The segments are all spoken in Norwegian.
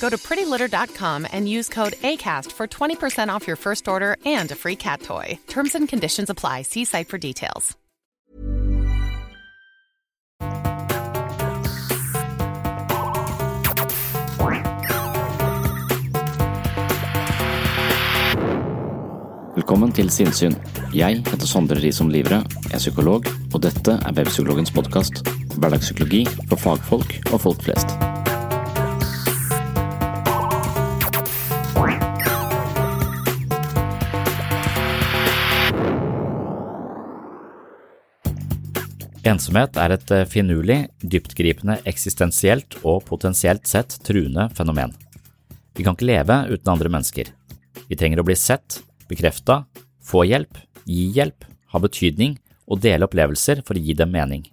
Go to prettylitter.com and use code ACAST for 20% off your first order and a free cat toy. Terms and conditions apply. See site for details. Velkommen til Sinnsyn. Jeg heter Sondre Risom Livre, er psykolog, og dette er Webpsykologens podkast. Hverdagspsykologi for fagfolk og folk flest. Ensomhet er et eh, finurlig, dyptgripende, eksistensielt og potensielt sett truende fenomen. Vi kan ikke leve uten andre mennesker. Vi trenger å bli sett, bekrefta, få hjelp, gi hjelp, ha betydning og dele opplevelser for å gi dem mening.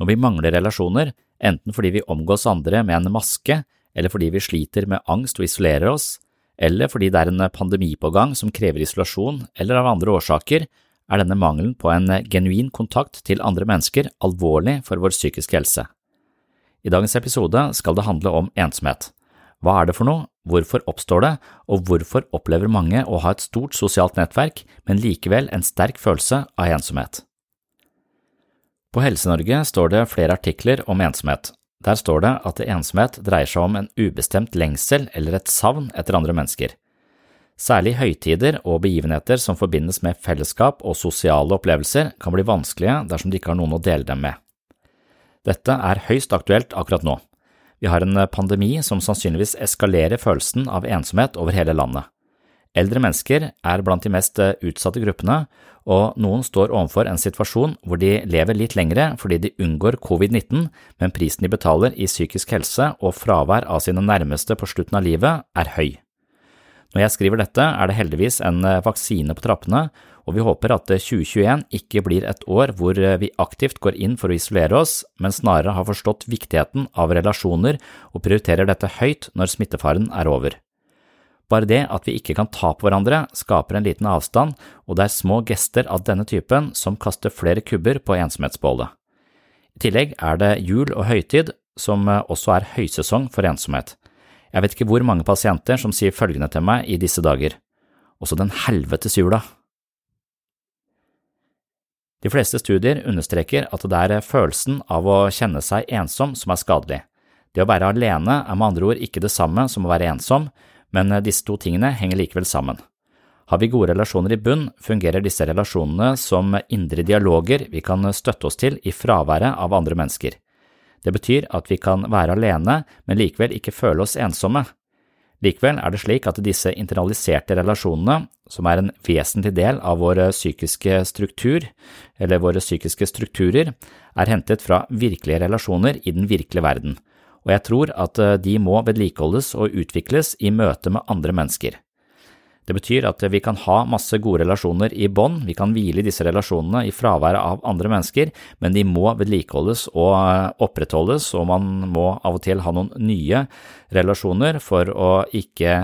Når vi mangler relasjoner, enten fordi vi omgås andre med en maske, eller fordi vi sliter med angst og isolerer oss, eller fordi det er en pandemi på gang som krever isolasjon, eller av andre årsaker, er denne mangelen på en genuin kontakt til andre mennesker alvorlig for vår psykiske helse. I dagens episode skal det handle om ensomhet. Hva er det for noe, hvorfor oppstår det, og hvorfor opplever mange å ha et stort sosialt nettverk, men likevel en sterk følelse av ensomhet? På Helse-Norge står det flere artikler om ensomhet. Der står det at ensomhet dreier seg om en ubestemt lengsel eller et savn etter andre mennesker. Særlig høytider og begivenheter som forbindes med fellesskap og sosiale opplevelser, kan bli vanskelige dersom de ikke har noen å dele dem med. Dette er høyst aktuelt akkurat nå. Vi har en pandemi som sannsynligvis eskalerer følelsen av ensomhet over hele landet. Eldre mennesker er blant de mest utsatte gruppene, og noen står overfor en situasjon hvor de lever litt lengre fordi de unngår covid-19, men prisen de betaler i psykisk helse og fravær av sine nærmeste på slutten av livet, er høy. Når jeg skriver dette, er det heldigvis en vaksine på trappene, og vi håper at 2021 ikke blir et år hvor vi aktivt går inn for å isolere oss, men snarere har forstått viktigheten av relasjoner og prioriterer dette høyt når smittefaren er over. Bare det at vi ikke kan ta på hverandre, skaper en liten avstand, og det er små gester av denne typen som kaster flere kubber på ensomhetsbålet. I tillegg er det jul og høytid, som også er høysesong for ensomhet. Jeg vet ikke hvor mange pasienter som sier følgende til meg i disse dager, også den helvetes jula. De fleste studier understreker at det er følelsen av å kjenne seg ensom som er skadelig. Det å være alene er med andre ord ikke det samme som å være ensom, men disse to tingene henger likevel sammen. Har vi gode relasjoner i bunn, fungerer disse relasjonene som indre dialoger vi kan støtte oss til i fraværet av andre mennesker. Det betyr at vi kan være alene, men likevel ikke føle oss ensomme. Likevel er det slik at disse internaliserte relasjonene, som er en vesentlig del av vår psykiske struktur, eller våre psykiske strukturer, er hentet fra virkelige relasjoner i den virkelige verden, og jeg tror at de må vedlikeholdes og utvikles i møte med andre mennesker. Det betyr at vi kan ha masse gode relasjoner i bånd, vi kan hvile i disse relasjonene i fraværet av andre mennesker, men de må vedlikeholdes og opprettholdes, og man må av og til ha noen nye relasjoner for å ikke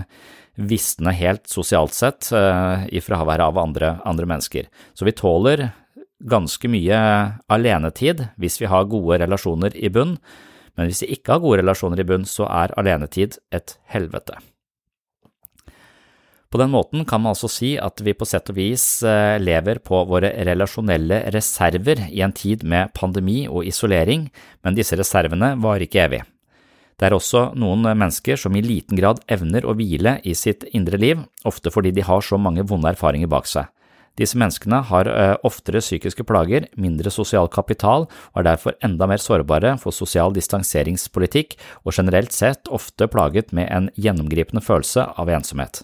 visne helt sosialt sett eh, i fraværet av andre, andre mennesker. Så vi tåler ganske mye alenetid hvis vi har gode relasjoner i bunn, men hvis vi ikke har gode relasjoner i bunn, så er alenetid et helvete. På den måten kan man altså si at vi på sett og vis eh, lever på våre relasjonelle reserver i en tid med pandemi og isolering, men disse reservene varer ikke evig. Det er også noen mennesker som i liten grad evner å hvile i sitt indre liv, ofte fordi de har så mange vonde erfaringer bak seg. Disse menneskene har eh, oftere psykiske plager, mindre sosial kapital og er derfor enda mer sårbare for sosial distanseringspolitikk og generelt sett ofte plaget med en gjennomgripende følelse av ensomhet.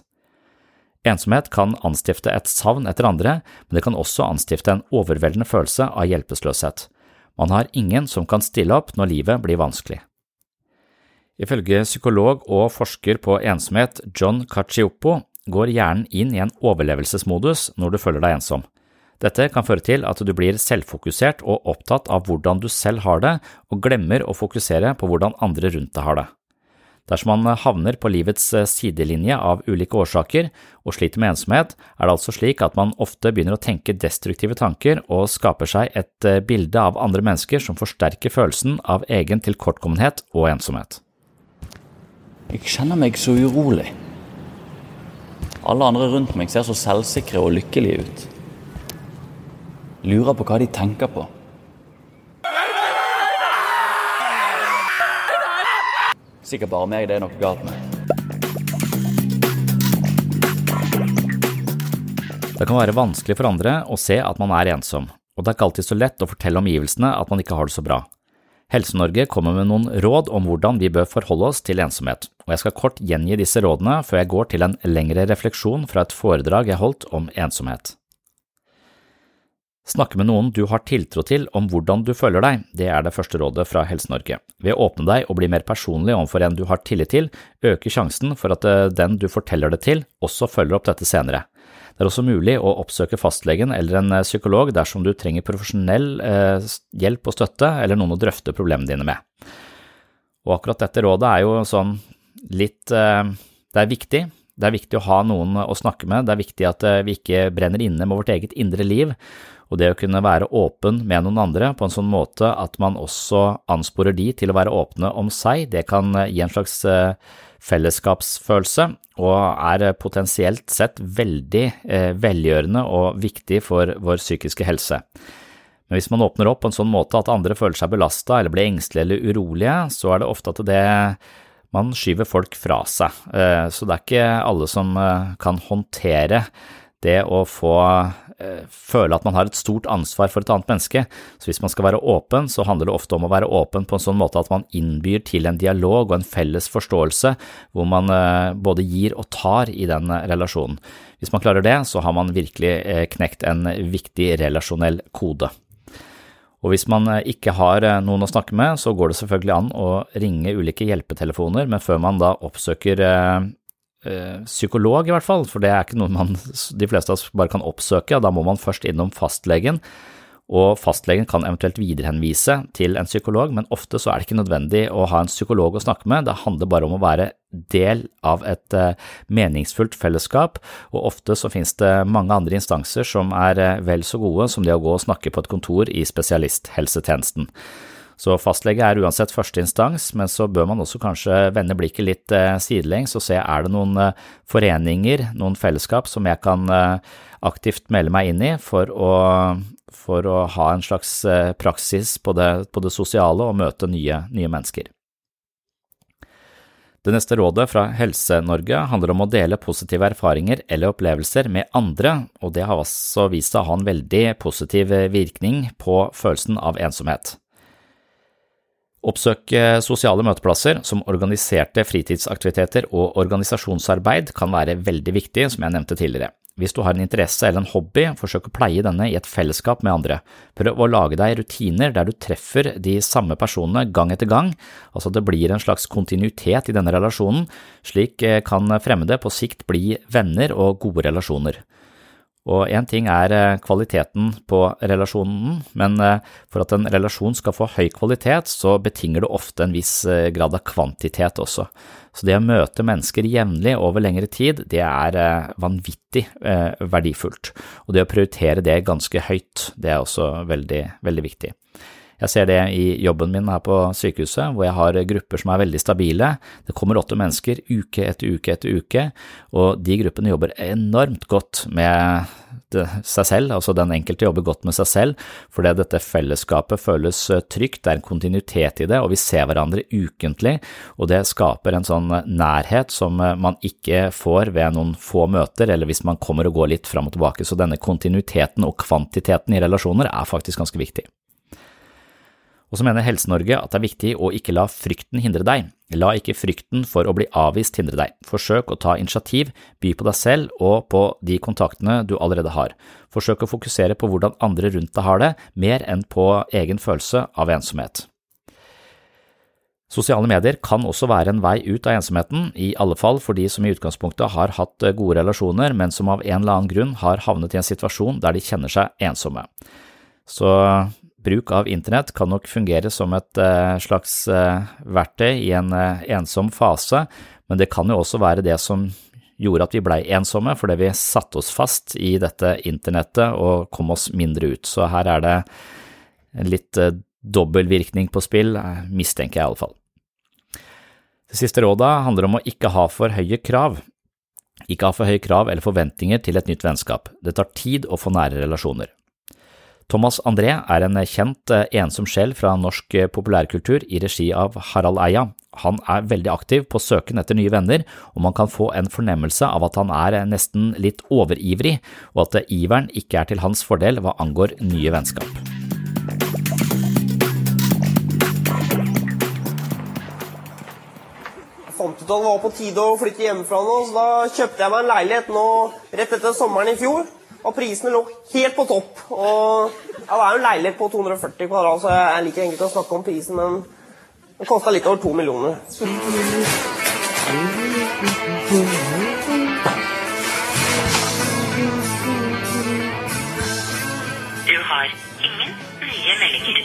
Ensomhet kan anstifte et savn etter andre, men det kan også anstifte en overveldende følelse av hjelpeløshet. Man har ingen som kan stille opp når livet blir vanskelig. Ifølge psykolog og forsker på ensomhet John Cacioppo går hjernen inn i en overlevelsesmodus når du føler deg ensom. Dette kan føre til at du blir selvfokusert og opptatt av hvordan du selv har det, og glemmer å fokusere på hvordan andre rundt deg har det. Dersom man havner på livets eh, sidelinje av ulike årsaker og sliter med ensomhet, er det altså slik at man ofte begynner å tenke destruktive tanker og skaper seg et eh, bilde av andre mennesker som forsterker følelsen av egen tilkortkommenhet og ensomhet. Jeg kjenner meg så urolig. Alle andre rundt meg ser så selvsikre og lykkelige ut. Lurer på hva de tenker på. Sikkert bare meg det er noe galt med. Det kan være vanskelig for andre å se at man er ensom, og det er ikke alltid så lett å fortelle omgivelsene at man ikke har det så bra. Helse-Norge kommer med noen råd om hvordan vi bør forholde oss til ensomhet, og jeg skal kort gjengi disse rådene før jeg går til en lengre refleksjon fra et foredrag jeg holdt om ensomhet. Snakke med noen du har tiltro til om hvordan du føler deg, det er det første rådet fra Helse-Norge. Ved å åpne deg og bli mer personlig overfor en du har tillit til, øker sjansen for at eh, den du forteller det til, også følger opp dette senere. Det er også mulig å oppsøke fastlegen eller en eh, psykolog dersom du trenger profesjonell eh, hjelp og støtte eller noen å drøfte problemene dine med. Og akkurat dette rådet er jo sånn litt Det er viktig. Det er viktig å ha noen å snakke med, det er viktig at vi ikke brenner inne med vårt eget indre liv, og det å kunne være åpen med noen andre på en sånn måte at man også ansporer de til å være åpne om seg, det kan gi en slags eh, fellesskapsfølelse og er potensielt sett veldig eh, velgjørende og viktig for vår psykiske helse. Men hvis man åpner opp på en sånn måte at andre føler seg belasta eller blir engstelige eller urolige, så er det ofte at det man skyver folk fra seg. Eh, så det er ikke alle som kan håndtere det å få Eh, føle at man har et stort ansvar for et annet menneske. Så hvis man skal være åpen, så handler det ofte om å være åpen på en sånn måte at man innbyr til en dialog og en felles forståelse hvor man eh, både gir og tar i den relasjonen. Hvis man klarer det, så har man virkelig eh, knekt en viktig relasjonell kode. Og hvis man ikke har noen å snakke med, så går det selvfølgelig an å ringe ulike hjelpetelefoner, men før man da oppsøker Eh, psykolog, i hvert fall, for det er ikke noe man, de fleste av oss bare kan oppsøke. Da må man først innom fastlegen, og fastlegen kan eventuelt viderehenvise til en psykolog, men ofte så er det ikke nødvendig å ha en psykolog å snakke med, det handler bare om å være del av et eh, meningsfullt fellesskap, og ofte så finnes det mange andre instanser som er eh, vel så gode som det å gå og snakke på et kontor i spesialisthelsetjenesten. Så fastlege er uansett førsteinstans, men så bør man også kanskje vende blikket litt eh, sidelengs og se er det noen eh, foreninger, noen fellesskap som jeg kan eh, aktivt melde meg inn i for å, for å ha en slags praksis på det, på det sosiale og møte nye, nye mennesker. Det neste rådet fra Helse-Norge handler om å dele positive erfaringer eller opplevelser med andre, og det har også vist seg å ha en veldig positiv virkning på følelsen av ensomhet. Oppsøk sosiale møteplasser som organiserte fritidsaktiviteter og organisasjonsarbeid kan være veldig viktig, som jeg nevnte tidligere. Hvis du har en interesse eller en hobby, forsøk å pleie denne i et fellesskap med andre. Prøv å lage deg rutiner der du treffer de samme personene gang etter gang, altså det blir en slags kontinuitet i denne relasjonen, slik eh, kan fremmede på sikt bli venner og gode relasjoner. Og én ting er eh, kvaliteten på relasjonen, men eh, for at en relasjon skal få høy kvalitet, så betinger det ofte en viss eh, grad av kvantitet også. Så det å møte mennesker jevnlig over lengre tid, det er vanvittig verdifullt. Og det å prioritere det ganske høyt, det er også veldig, veldig viktig. Jeg ser det i jobben min her på sykehuset, hvor jeg har grupper som er veldig stabile. Det kommer åtte mennesker uke etter uke etter uke, og de gruppene jobber enormt godt med seg selv, altså den enkelte jobber godt med seg selv, fordi dette fellesskapet føles trygt, det er en kontinuitet i det, og vi ser hverandre ukentlig, og det skaper en sånn nærhet som man ikke får ved noen få møter, eller hvis man kommer og går litt fram og tilbake, så denne kontinuiteten og kvantiteten i relasjoner er faktisk ganske viktig. Og så mener Helse-Norge at det er viktig å ikke la frykten hindre deg. La ikke frykten for å bli avvist hindre deg. Forsøk å ta initiativ, by på deg selv og på de kontaktene du allerede har. Forsøk å fokusere på hvordan andre rundt deg har det, mer enn på egen følelse av ensomhet. Sosiale medier kan også være en vei ut av ensomheten, i alle fall for de som i utgangspunktet har hatt gode relasjoner, men som av en eller annen grunn har havnet i en situasjon der de kjenner seg ensomme. Så bruk av internett kan nok fungere som et eh, slags eh, verktøy i en eh, ensom fase, men det kan jo også være det som gjorde at vi blei ensomme, fordi vi satte oss fast i dette internettet og kom oss mindre ut. Så her er det en litt dobbeltvirkning på spill, mistenker jeg i alle fall. Det siste rådet handler om å ikke ha for høye krav. Ikke ha for høye krav eller forventninger til et nytt vennskap. Det tar tid å få nære relasjoner. Thomas André er en kjent eh, ensom sjel fra norsk eh, populærkultur i regi av Harald Eia. Han er veldig aktiv på søken etter nye venner, og man kan få en fornemmelse av at han er eh, nesten litt overivrig, og at iveren ikke er til hans fordel hva angår nye vennskap. Jeg fant ut at det var på tide å flytte hjemmefra nå, så da kjøpte jeg meg en leilighet nå rett etter sommeren i fjor. Og prisene lå helt på topp. Og ja, Det er jo en leilighet på 240 kvadrat, så jeg liker egentlig å snakke om prisen, men den kosta litt over to millioner. Du har ingen nye meldinger.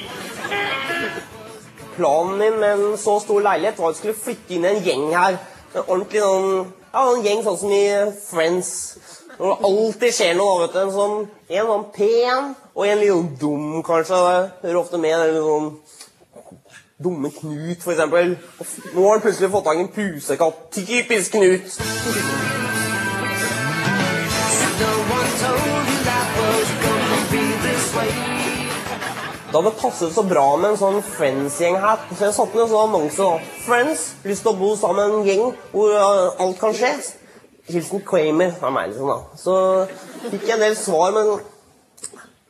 Planen min med en så stor leilighet var at jeg skulle flytte inn en gjeng her. En ordentlig noen, ja, en gjeng sånn som i Friends. Når det alltid skjer noe, vet du. En sånn, en sånn pen og en litt sånn dum, kanskje. Det hører ofte med. Eller sånn Dumme Knut, for eksempel. Nå har han plutselig fått tak i en pusekatt. Typisk Knut. Det hadde passet så bra med en sånn Friends-gjeng her. Så jeg satte ned en sånn annonse. Friends, lyst til å bo sammen med en gjeng hvor alt kan skje. Hilsen Kramer av meg, liksom. da. Så fikk jeg en del svar, men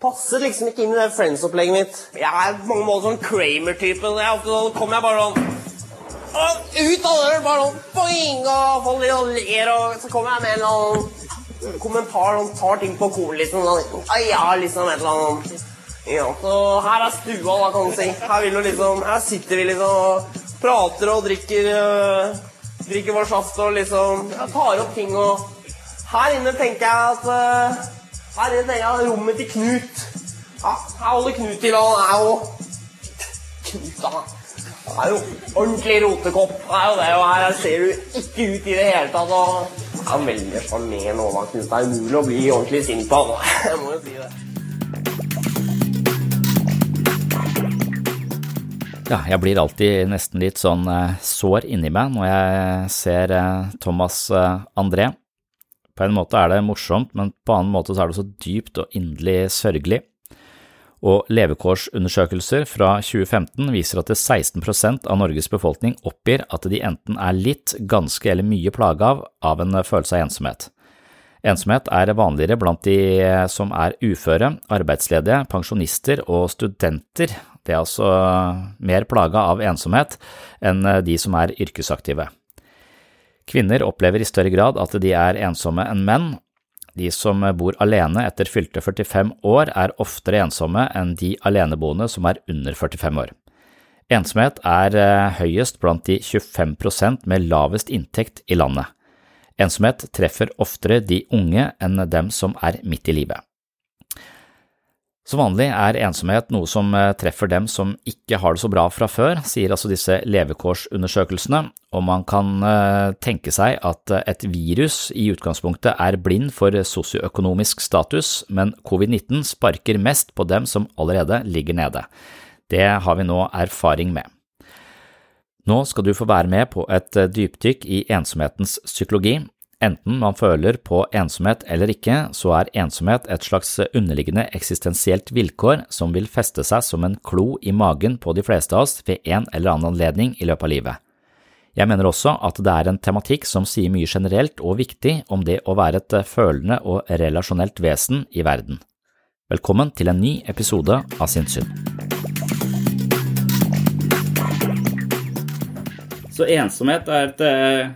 passer liksom ikke inn i det Friends-opplegget mitt. Jeg er på mange måter sånn Kramer-type, så da kommer jeg bare sånn ut av døren, bare sånn boing, og folk og ler, og så kommer jeg med en eller annen kommentar som tar ting på kornet, liksom. Sånn, ja, liksom et eller annet. Ja, så her er stua, da, kan du si. Her, vil du liksom, her sitter vi liksom og prater og drikker uh, drikker vår saft og liksom tar opp ting og Her inne tenker jeg at uh, Her inne tenker jeg rommet til Knut. Ja, her holder Knut til. Han er jo Knut, da. Han er jo ordentlig rotekopp. Det er jo det, og her ser du ikke ut i det hele tatt. Og han er veldig sjarmerende òg, Knut. Det er umulig å bli ordentlig sint på han. Jeg må jo si det. Ja, jeg blir alltid nesten litt sånn eh, sår inni meg når jeg ser eh, Thomas eh, André. På en måte er det morsomt, men på en annen måte så er det så dypt og inderlig sørgelig. Og levekårsundersøkelser fra 2015 viser at det 16% av Norges befolkning oppgir at de enten er litt, ganske eller mye plaga av, av en følelse av ensomhet. Ensomhet er vanligere blant de som er uføre, arbeidsledige, pensjonister og studenter, det er altså mer plaga av ensomhet enn de som er yrkesaktive. Kvinner opplever i større grad at de er ensomme enn menn. De som bor alene etter fylte 45 år, er oftere ensomme enn de aleneboende som er under 45 år. Ensomhet er eh, høyest blant de 25% med lavest inntekt i landet. Ensomhet treffer oftere de unge enn dem som er midt i livet. Som vanlig er ensomhet noe som eh, treffer dem som ikke har det så bra fra før, sier altså disse levekårsundersøkelsene, og man kan eh, tenke seg at eh, et virus i utgangspunktet er blind for sosioøkonomisk status, men covid-19 sparker mest på dem som allerede ligger nede. Det har vi nå erfaring med. Nå skal du få være med på et dypdykk i ensomhetens psykologi, Enten man føler på ensomhet eller ikke, så er ensomhet et slags underliggende eksistensielt vilkår som vil feste seg som en klo i magen på de fleste av oss ved en eller annen anledning i løpet av livet. Jeg mener også at det er en tematikk som sier mye generelt og viktig om det å være et følende og relasjonelt vesen i verden. Velkommen til en ny episode av Sinnssyn. Så ensomhet er et eh,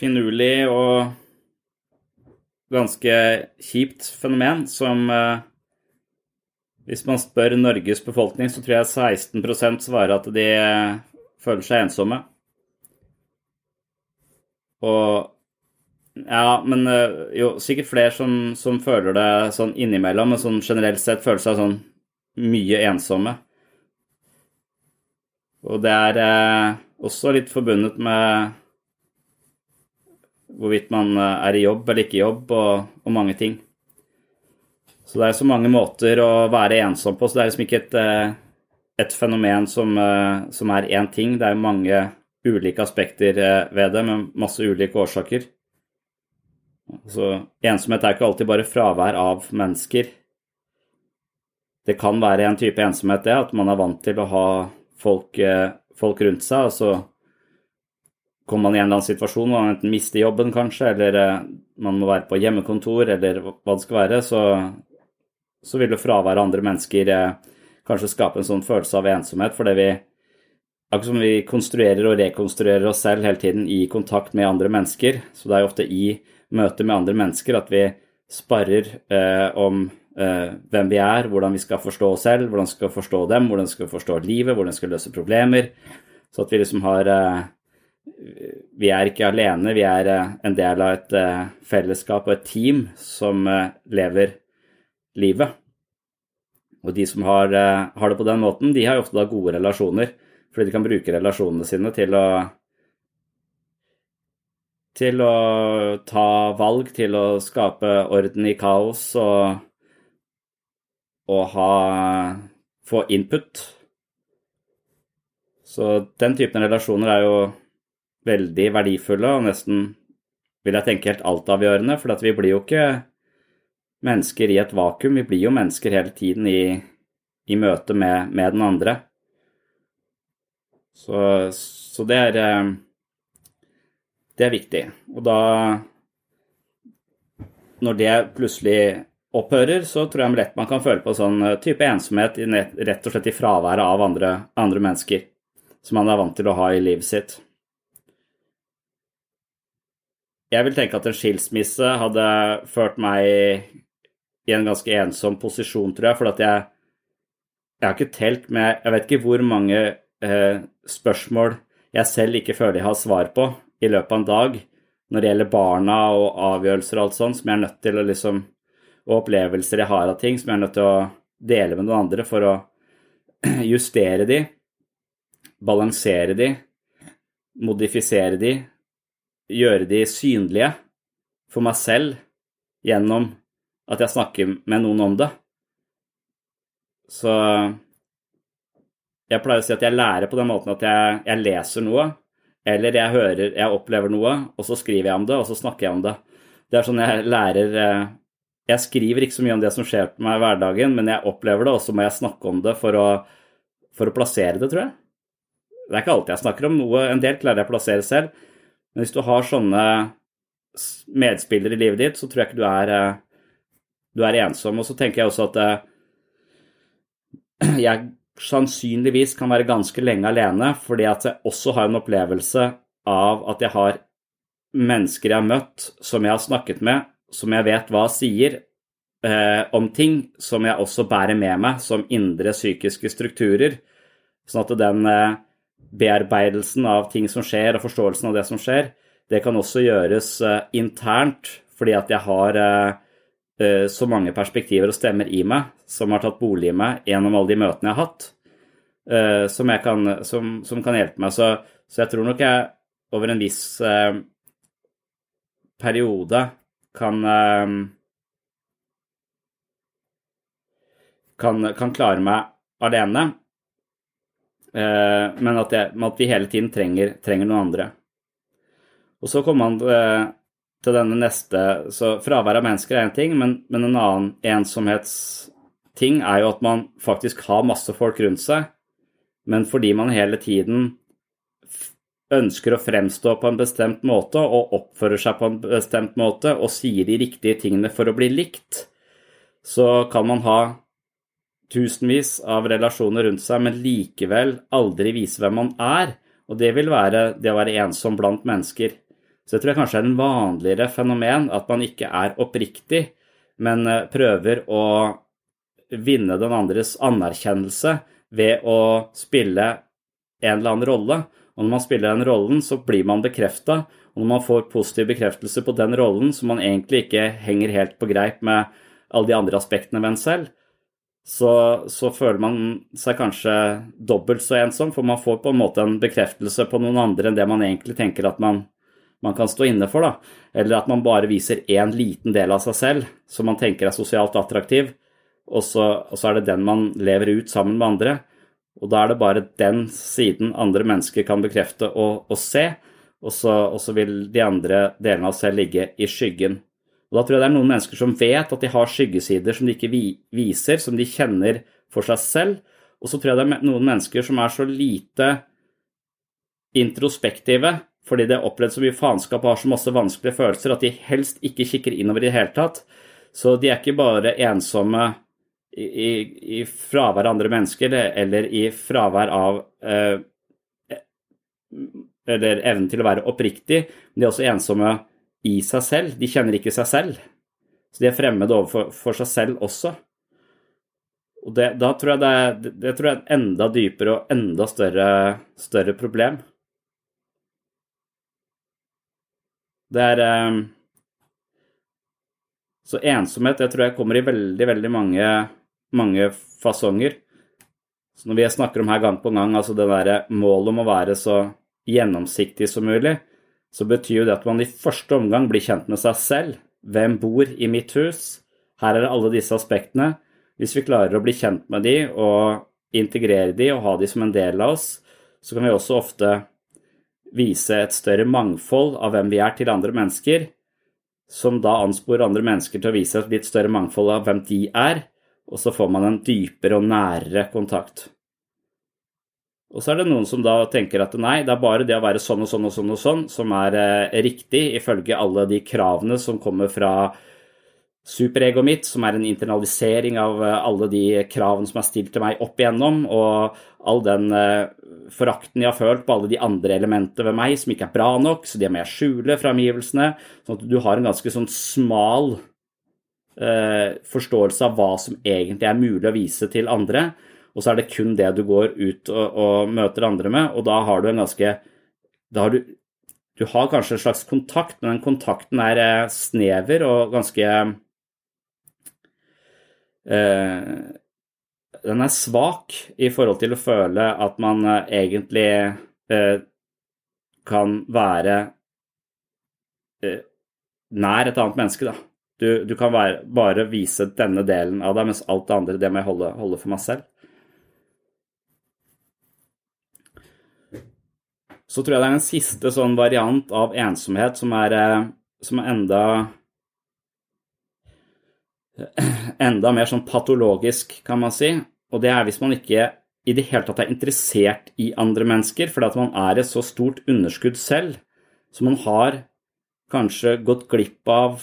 finurlig og ganske kjipt fenomen som eh, Hvis man spør Norges befolkning, så tror jeg 16 svarer at de føler seg ensomme. Og Ja, men eh, jo, sikkert flere som, som føler det sånn innimellom, men sånn generelt sett føler seg sånn mye ensomme. Og det er eh, også litt forbundet med hvorvidt man eh, er i jobb eller ikke i jobb, og, og, mange ting. Så det er så mange måter å være ensom på, så det er liksom ikke et, eh, et fenomen som, eh, som er én ting. Det er mange ulike aspekter ved det, med masse ulike årsaker. Så ensomhet er ikke alltid bare fravær av mennesker. Det kan være en type ensomhet, det, at man er vant til å ha folk, folk rundt seg. og så kommer man i en eller annen situasjon hvor man enten mister jobben, kanskje, eller eh, man må være på hjemmekontor, eller hva det skal være, så, så vil jo fravær av andre mennesker eh, kanskje skape en sånn følelse av ensomhet, fordi vi Akkurat som vi konstruerer og rekonstruerer oss selv hele tiden i kontakt med andre mennesker, så det er jo ofte i møte med andre mennesker at vi sparrer eh, om eh, hvem vi er, hvordan vi skal forstå oss selv, hvordan vi skal forstå dem, hvordan vi skal forstå livet, hvordan vi skal løse problemer. Så at vi liksom har eh, vi er ikke alene, vi er eh, en del av et eh, fellesskap og et team som eh, lever livet. Og de som har, har det på den måten, de har jo ofte da gode relasjoner, fordi de kan bruke relasjonene sine til å til å ta valg, til å skape orden i kaos og, og ha, få input. Så den typen relasjoner er jo veldig verdifulle og nesten, vil jeg tenke, helt altavgjørende. For vi blir jo ikke mennesker i et vakuum, vi blir jo mennesker hele tiden i, i møte med, med, den andre. Så, så det er eh, Det er viktig. Og da Når det plutselig opphører, så tror jeg lett man kan føle på sånn eh, type ensomhet rett og slett i fraværet av andre, andre mennesker som man er vant til å ha i livet sitt. Jeg vil tenke at en skilsmisse hadde ført meg i en ganske ensom posisjon, tror jeg. For at jeg, jeg har ikke telt med Jeg vet ikke hvor mange eh, spørsmål jeg selv ikke føler jeg har svar på i løpet av en dag når det gjelder barna og avgjørelser og alt sånt, som jeg er nødt til å liksom Og opplevelser jeg har av ting som jeg er nødt til å dele med noen andre for å justere de, balansere de, modifisere de, gjøre de synlige for meg selv gjennom at jeg snakker med noen om det. Så jeg pleier å si at jeg lærer på den måten at jeg, jeg leser noe, eller jeg hører, jeg opplever noe, og så skriver jeg om det, og så snakker jeg om det. Det er sånn jeg lærer eh, Jeg skriver ikke så mye om det som skjer på meg i hverdagen, men jeg opplever det, og så må jeg snakke om det for å, for å plassere det, tror jeg. Det er ikke alltid jeg snakker om noe. En del klarer jeg å plassere selv, men hvis du har sånne medspillere i livet ditt, så tror jeg ikke du er, eh, du er ensom. Og så tenker jeg også at eh, jeg sannsynligvis kan være ganske lenge alene, fordi at jeg også har en opplevelse av at jeg har mennesker jeg har møtt, som jeg har snakket med, som jeg vet hva sier eh, om ting som jeg også bærer med meg som indre psykiske strukturer. Sånn at den eh, bearbeidelsen av ting som skjer, og forståelsen av det som skjer, det kan også gjøres eh, internt fordi at jeg har eh, eh, så mange perspektiver og stemmer i meg som har tatt bolig i meg gjennom alle de møtene jeg har hatt, som, jeg kan, som, som kan hjelpe meg. Så, så, jeg tror nok jeg over en viss periode kan kan, kan klare meg alene, men at, jeg, at, vi hele tiden trenger, trenger, noen andre. Og så kommer man eh, til denne neste Så fravær av mennesker er én ting, men, men, en annen ensomhetsting er jo at man faktisk har masse folk rundt seg, men fordi man hele tiden ønsker å fremstå på en bestemt måte og oppfører seg på en bestemt måte og sier de riktige tingene for å bli likt, så kan man ha tusenvis av relasjoner rundt seg, men likevel aldri vise hvem man er. Og det vil være det å være ensom blant mennesker. Så jeg tror jeg kanskje er en vanligere fenomen at man ikke er oppriktig, men eh, prøver å vinne den andres anerkjennelse ved å spille en eller annen rolle. Og når man spiller den rollen, så blir man bekrefta. Og når man får positiv bekreftelse på den rollen, som man egentlig ikke henger helt på greip med alle de andre aspektene ved en selv, så, så, føler man seg kanskje dobbelt så ensom, for man får på en måte en bekreftelse på noen andre enn det man egentlig tenker at man, man kan stå inne for. da. Eller at man bare viser én liten del av seg selv som man tenker er sosialt attraktiv, og så, og så, er det den man lever ut sammen med andre. Og da er det bare den siden andre mennesker kan bekrefte og, og se, og så, og så vil de andre delene av seg ligge i skyggen. Og Da tror jeg det er noen mennesker som vet at de har skyggesider som de ikke viser, som de kjenner for seg selv. Og så tror jeg det er noen mennesker som er så lite introspektive fordi de har opplevd så mye faenskap og har så masse vanskelige følelser at de helst ikke kikker innover i det hele tatt. Så de er ikke bare ensomme i, i, i fravær av andre mennesker eller i fravær av eh, Eller evnen til å være oppriktig, men de er også ensomme i seg selv. De kjenner ikke seg selv. Så de er fremmede overfor seg selv også. Og det, da tror jeg det, er, det tror jeg er et enda dypere og enda større, større problem. Det er eh, Så ensomhet, det tror jeg kommer i veldig, veldig mange, mange fasonger. Så når vi snakker om her gang på gang, altså det derre målet om å være så gjennomsiktig som mulig, så betyr jo det at man i første omgang blir kjent med seg selv. Hvem bor i mitt hus? Her er det alle disse aspektene. Hvis vi klarer å bli kjent med de og integrere de og ha de som en del av oss, så kan vi også ofte vise et større mangfold av hvem vi er til andre mennesker, som da ansporer andre mennesker til å vise et litt større mangfold av hvem de er, og så får man en dypere og nærere kontakt. Og så er det noen som da tenker at nei, det er bare det å være sånn og sånn og sånn og sånn som er eh, riktig ifølge alle de kravene som kommer fra superegoet mitt, som er en internalisering av eh, alle de kravene som er stilt til meg opp igjennom, og all den eh, forakten jeg har følt på alle de andre elementene ved meg som ikke er bra nok, så de må jeg skjule fra omgivelsene. Sånn at du har en ganske sånn smal eh, forståelse av hva som egentlig er mulig å vise til andre og så er det kun det du går ut og, og møter andre med, og da har du en ganske Da har du Du har kanskje en slags kontakt, men den kontakten er eh, snever og ganske eh, Den er svak i forhold til å føle at man eh, egentlig eh, kan være eh, nær et annet menneske, da. Du, du kan være, bare vise denne delen av deg, mens alt det andre det må jeg holde, holde for meg selv. Så tror jeg det er en siste sånn variant av ensomhet som er, eh, som er enda Enda mer sånn patologisk, kan man si. Og det er hvis man ikke i det hele tatt er interessert i andre mennesker, fordi at man er et så stort underskudd selv, så man har kanskje gått glipp av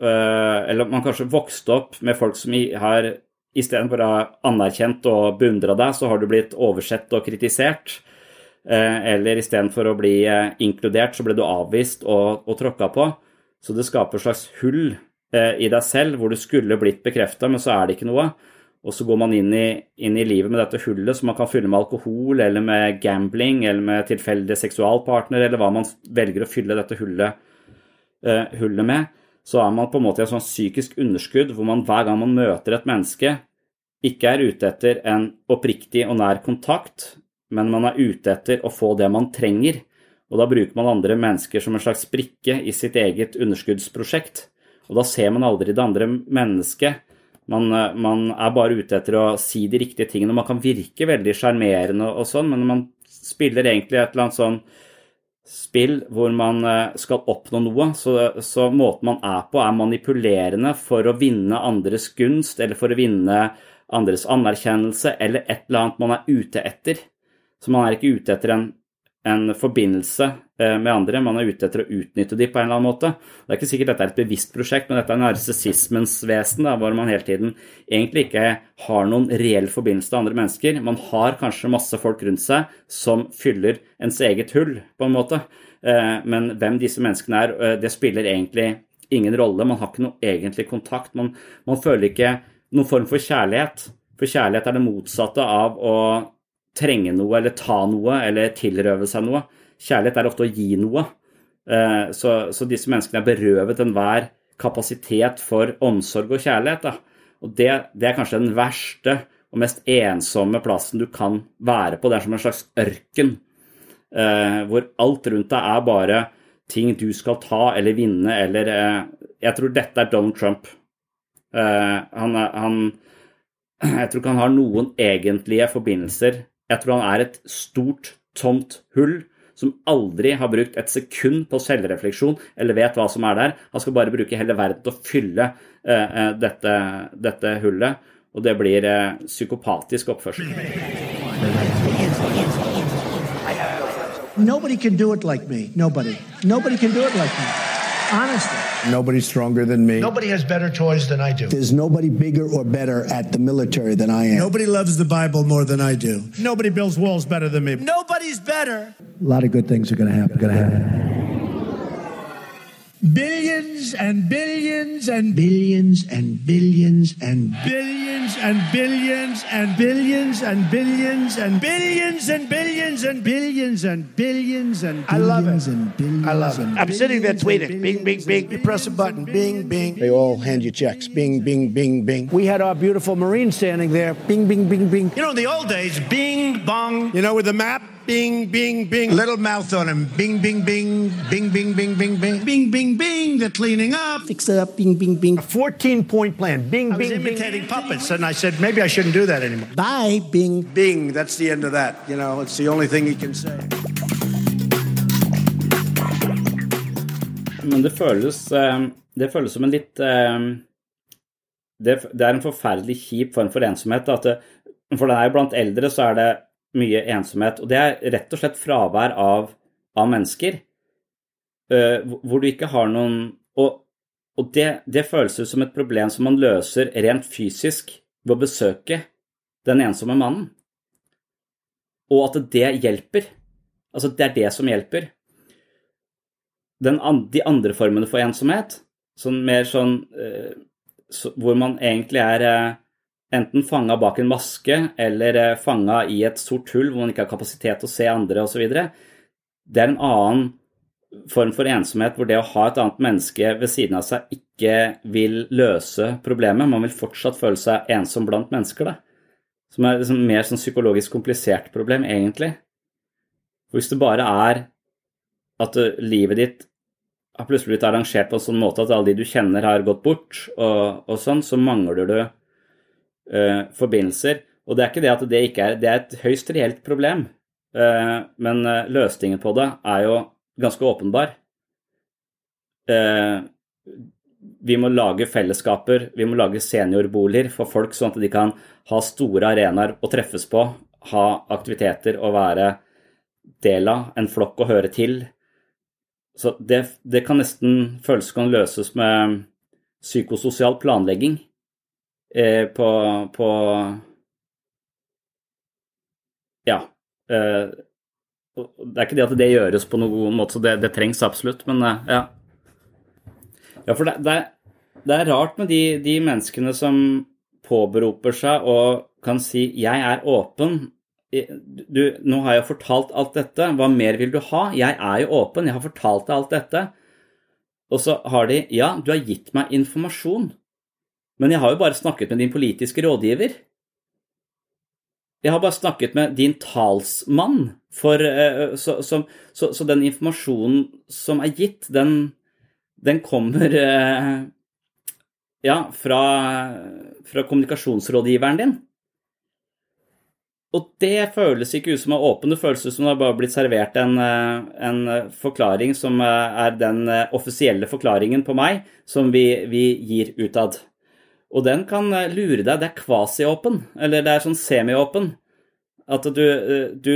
eh, Eller man kanskje vokste opp med folk som har istedenfor å ha anerkjent og beundra deg, så har du blitt oversett og kritisert. Eh, eller istedenfor å bli eh, inkludert, så ble du avvist og, og tråkka på. Så det skaper et slags hull eh, i deg selv hvor du skulle blitt bekrefta, men så er det ikke noe. Og så går man inn i, inn i, livet med dette hullet som man kan fylle med alkohol eller med gambling eller med tilfeldige seksualpartner eller hva man velger å fylle dette hullet, uh, hullet med. Så er man på en måte i et sånn psykisk underskudd hvor man hver gang man møter et menneske, ikke er ute etter en oppriktig og nær kontakt, men man er ute etter å få det man trenger. Og da bruker man andre mennesker som en slags brikke i sitt eget underskuddsprosjekt. Og da ser man aldri det andre mennesket man, eh, man, er bare ute etter å si de riktige tingene. Man kan virke veldig sjarmerende og, sånn, men man spiller egentlig et eller annet sånn spill hvor man eh, skal oppnå noe, så, så, måten man er på, er manipulerende for å vinne andres gunst, eller for å vinne andres anerkjennelse, eller et eller annet man er ute etter. Så man er ikke ute etter en en forbindelse eh, med andre. Man er ute etter å utnytte de på en eller annen måte. Det er ikke sikkert dette er et bevisst prosjekt, men dette er narsissismens vesen, da, hvor man hele tiden egentlig ikke har noen reell forbindelse til andre mennesker. Man har kanskje masse folk rundt seg som fyller ens eget hull, på en måte. Eh, men hvem disse menneskene er, eh, det spiller egentlig ingen rolle. Man har ikke noe egentlig kontakt. Man, man føler ikke noen form for kjærlighet. For kjærlighet er det motsatte av å trenge noe eller ta noe eller tilrøve seg noe. Kjærlighet er ofte å gi noe. Eh, så, så disse menneskene er berøvet enhver kapasitet for omsorg og kjærlighet. Da. Og det, det, er kanskje den verste og mest ensomme plassen du kan være på. Det er som en slags ørken, eh, hvor alt rundt deg er bare ting du skal ta eller vinne eller eh, Jeg tror dette er Donald Trump. Han, han, jeg tror ikke han har noen egentlige forbindelser jeg tror han er et stort, tomt hull som aldri har brukt et sekund på selvrefleksjon eller vet hva som er der. Han skal bare bruke hele verden til å fylle uh, dette, dette, hullet, og det blir uh, psykopatisk oppførsel. Nobody can do it like me. Nobody. Nobody can do it like me. Honestly. Nobody's stronger than me. Nobody has better toys than I do. There's nobody bigger or better at the military than I am. Nobody loves the Bible more than I do. Nobody builds walls better than me. Nobody's better. A lot of good things are going to happen. Going to happen. Billions and billions and billions and billions and billions and billions and billions and billions and billions and billions and billions and billions and I love it. And billions I love it. I'm sitting there tweeting. Bing, bing, bing. You press a button. Bing, bing. They all hand you checks. Bing, bing, bing, bing. We had our beautiful Marine standing there. Bing, bing, bing, bing. You know, in the old days, bing, bong. You know, with the map. Bing, bing, bing. Little mouth on him. Bing, bing, bing. Bing, bing, bing, bing, bing. Bing, bing, bing. They're cleaning up. Fix it up. Bing, bing, bing. A 14 point plan. Bing, I bing, was imitating bing, puppets, bing, and I said maybe I shouldn't do that anymore. Bye, Bing. Bing. That's the end of that. You know, it's the only thing he can say. Men det føles, eh, det føles som en litt eh, det, er en forferdelig kjip form for ensomhet. At det, for det er blant eldre så er det mye ensomhet. Og det er rett og slett fravær av, av mennesker. Uh, hvor du ikke har noen Og, og det, det, føles ut som et problem som man løser rent fysisk ved å besøke den ensomme mannen. Og at det hjelper. Altså, det er det som hjelper. Den, de andre formene for ensomhet, sånn mer sånn uh, så, Hvor man egentlig er uh, enten fanga bak en maske eller eh, fanga i et sort hull hvor man ikke har kapasitet til å se andre osv. Det er en annen form for ensomhet hvor det å ha et annet menneske ved siden av seg ikke vil løse problemet. Man vil fortsatt føle seg ensom blant mennesker. Da. Som er liksom mer sånn psykologisk komplisert problem, egentlig. Hvis det bare er at livet ditt har plutselig blitt arrangert på en sånn måte at alle de du kjenner, har gått bort, og, og sånn, så mangler du uh, forbindelser. Og det er ikke det at det ikke er Det er et høyst reelt problem, uh, men uh, løsningen på det er jo ganske åpenbar. vi må lage fellesskaper, vi må lage seniorboliger for folk, sånn at de kan ha store arenaer å treffes på, ha aktiviteter å være del av, en flokk å høre til. Så det, det kan nesten føles som kan løses med psykososial planlegging eh, på, på Ja. Eh, det er ikke det at det gjøres på noen måte, så det, det trengs absolutt, men eh, ja. Ja, for det, det, det er rart med de, de menneskene som påberoper seg og kan si 'jeg er åpen'. Du, nå har jeg fortalt alt dette, hva mer vil du ha? Jeg er jo åpen, jeg har fortalt deg alt dette. Og så har de 'ja, du har gitt meg informasjon', men jeg har jo bare snakket med din politiske rådgiver. Jeg har bare snakket med din talsmann, for, eh, så, så, så, så den informasjonen som er gitt, den, den kommer eh, ja, fra, fra kommunikasjonsrådgiveren din. Og det føles ikke ut som er åpen, det som det har bare blitt servert en, eh, en, forklaring som er den offisielle forklaringen på meg, som vi, vi gir utad. Og den kan lure deg. Det er kvasiåpen, eller det er sånn semi-åpen. At du, du,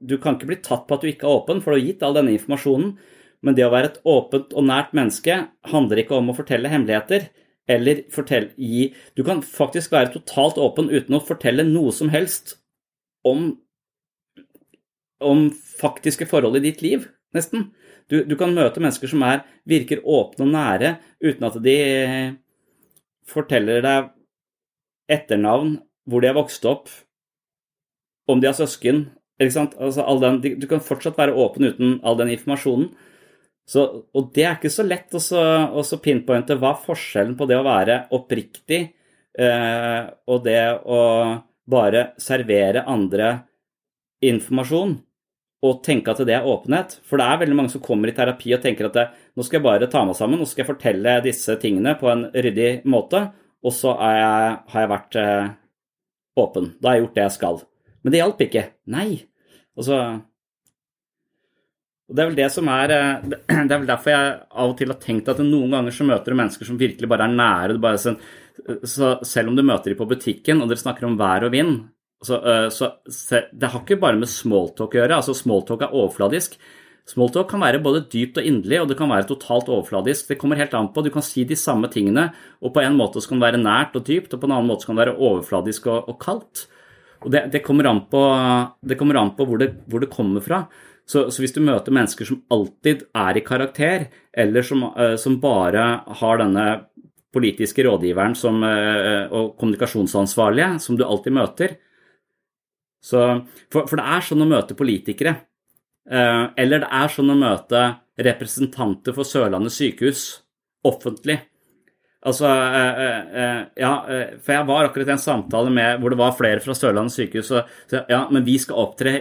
du, kan ikke bli tatt på at du ikke er åpen, for du har gitt all denne informasjonen. Men det å være et åpent og nært menneske handler ikke om å fortelle hemmeligheter. Eller fortelle, gi Du kan faktisk være totalt åpen uten å fortelle noe som helst om, om faktiske forhold i ditt liv, nesten. Du, du kan møte mennesker som er, virker åpne og nære, uten at de forteller deg etternavn, hvor de har vokst opp, om de har søsken. Altså, den, du kan fortsatt være åpen uten all den informasjonen. Så, og det er ikke så lett å pinpointe hva forskjellen på det å være oppriktig eh, og det å bare servere andre informasjon og tenke at det er åpenhet. For det er veldig mange som kommer i terapi og tenker at det, nå skal jeg bare ta meg sammen, nå skal jeg fortelle disse tingene på en ryddig måte, og så jeg, har jeg vært eh, åpen. Da har jeg gjort det jeg skal. Men det hjalp ikke. Nei. Altså og Det er vel det som er eh, Det er vel derfor jeg av og til har tenkt at noen ganger så møter du mennesker som virkelig bare er nære. Bare sånn, så selv om du møter dem på butikken og dere snakker om vær og vind, så, eh, så, så det har ikke bare med smalltalk å gjøre. altså Smalltalk er overfladisk. Smalltalk kan være både dypt og inderlig, og det kan være totalt overfladisk. Det kommer helt an på. Du kan si de samme tingene, og på en måte kan det være nært og dypt, og på en annen måte kan det være overfladisk og, og kaldt. Og det, det, kommer an på, kommer an på hvor, det, hvor, det, kommer fra. Så, så, hvis du møter mennesker som alltid er i karakter, eller som, uh, som bare har denne politiske rådgiveren som, uh, og kommunikasjonsansvarlige som du alltid møter så, for, for, det er sånn å møte politikere. Eh, eller det er sånn å møte representanter for Sørlandet sykehus offentlig. Altså, eh, eh, eh, ja, for jeg var akkurat i en samtale med hvor det var flere fra Sørlandet sykehus. Så, ja, men vi skal opptre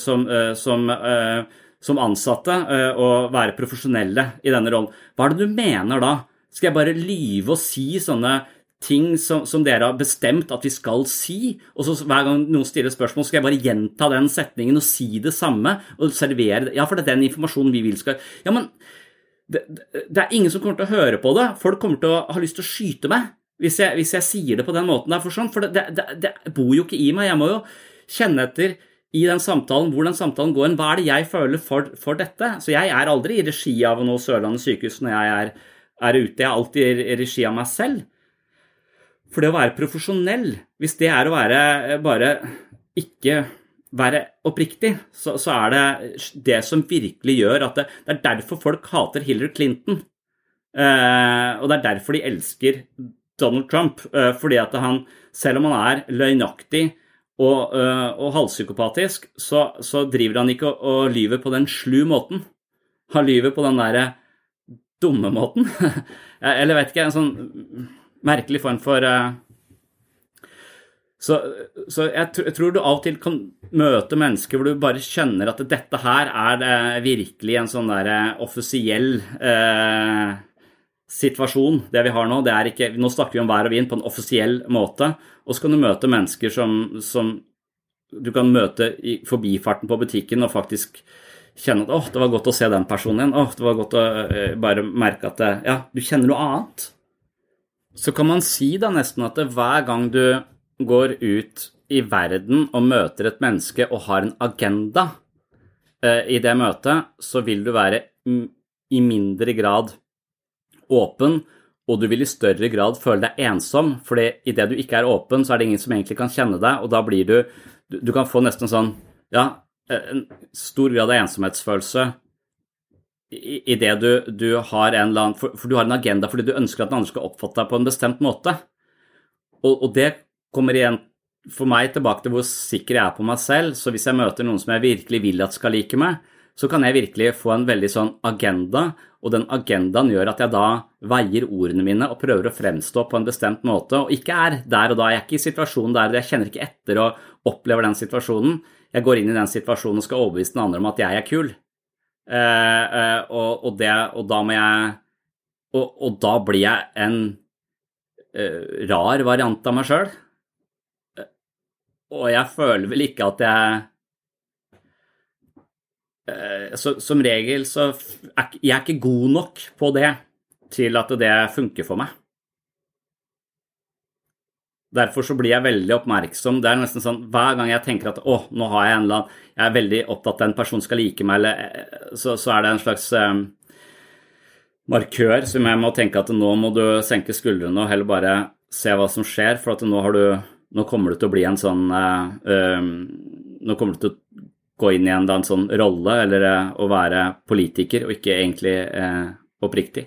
som, som, som ansatte og være profesjonelle i denne rollen. Hva er det du mener da? Skal jeg bare lyve og si sånne ting som, som, dere har bestemt at vi skal si, og så hver gang noen stiller spørsmål, skal jeg bare gjenta den setningen og si det samme og servere det? Ja, for det er den informasjonen vi vil skal Ja, men det, det, er ingen som kommer til å høre på det. Folk kommer til å ha lyst til å skyte meg hvis jeg, hvis jeg sier det på den måten. Der, for, sånn, for det, det, bor jo ikke i meg. Jeg må jo kjenne etter i den samtalen hvor den samtalen går. Hva er det jeg føler for, for dette? Så jeg er aldri i regi av noe Sørlandet sykehus når jeg er, er ute. Jeg er alltid i regi av meg selv. For det å være profesjonell, hvis det er å være bare ikke være oppriktig, så, så, er det det som virkelig gjør at det, det er derfor folk hater Hillary Clinton. Eh, og det er derfor de elsker Donald Trump. Eh, fordi at han, selv om han er løgnaktig og, eh, og halvpsykopatisk, så, så, driver han ikke og, og lyver på den slu måten. Han lyver på den derre dumme måten. Eller vet ikke, en sånn merkelig form for uh, så, så jeg, jeg, tror du av og til kan møte mennesker hvor du bare kjenner at dette her er eh, virkelig en sånn der eh, offisiell eh, situasjon, det vi har nå. Det er ikke, nå snakker vi om vær og vind på en offisiell måte. Og så kan du møte mennesker som, som du kan møte i forbifarten på butikken og faktisk kjenne at åh, det var godt å se den personen igjen. Åh, det var godt å uh, bare merke at ja, du kjenner noe annet. Så kan man si da nesten at hver gang du går ut i verden og møter et menneske og har en agenda eh, i det møtet, så vil du være i mindre grad åpen, og du vil i større grad føle deg ensom, for idet du ikke er åpen, så er det ingen som egentlig kan kjenne deg, og da blir du Du kan få nesten sånn Ja, en stor grad av ensomhetsfølelse i, i det du, du har en eller annen for, for, du har en agenda fordi du ønsker at den andre skal oppfatte deg på en bestemt måte. Og, og, det kommer igjen for meg tilbake til hvor sikker jeg er på meg selv. Så hvis jeg møter noen som jeg virkelig vil at skal like meg, så kan jeg virkelig få en veldig sånn agenda, og den agendaen gjør at jeg da veier ordene mine og prøver å fremstå på en bestemt måte, og ikke er der og da. Jeg er ikke i situasjonen der, jeg kjenner ikke etter og opplever den situasjonen. Jeg går inn i den situasjonen og skal overbevise den andre om at jeg er kul. Eh, eh, og, og, det, og, da må jeg og, og da blir jeg en eh, rar variant av meg sjøl. Og jeg føler vel ikke at jeg så, som regel så er jeg er ikke god nok på det til at det funker for meg. Derfor så blir jeg veldig oppmerksom. Det er nesten sånn hver gang jeg tenker at å, nå har jeg en eller annen Jeg er veldig opptatt av at en person skal like meg, eller eh, så, så er det en slags um, markør som jeg må tenke at nå må du senke skuldrene og heller bare se hva som skjer, for at nå har du Nå kommer du til å bli en sånn uh, um, Nå kommer du til å gå inn i en, en sånn rolle, eller uh, å være politiker, og ikke egentlig uh, oppriktig.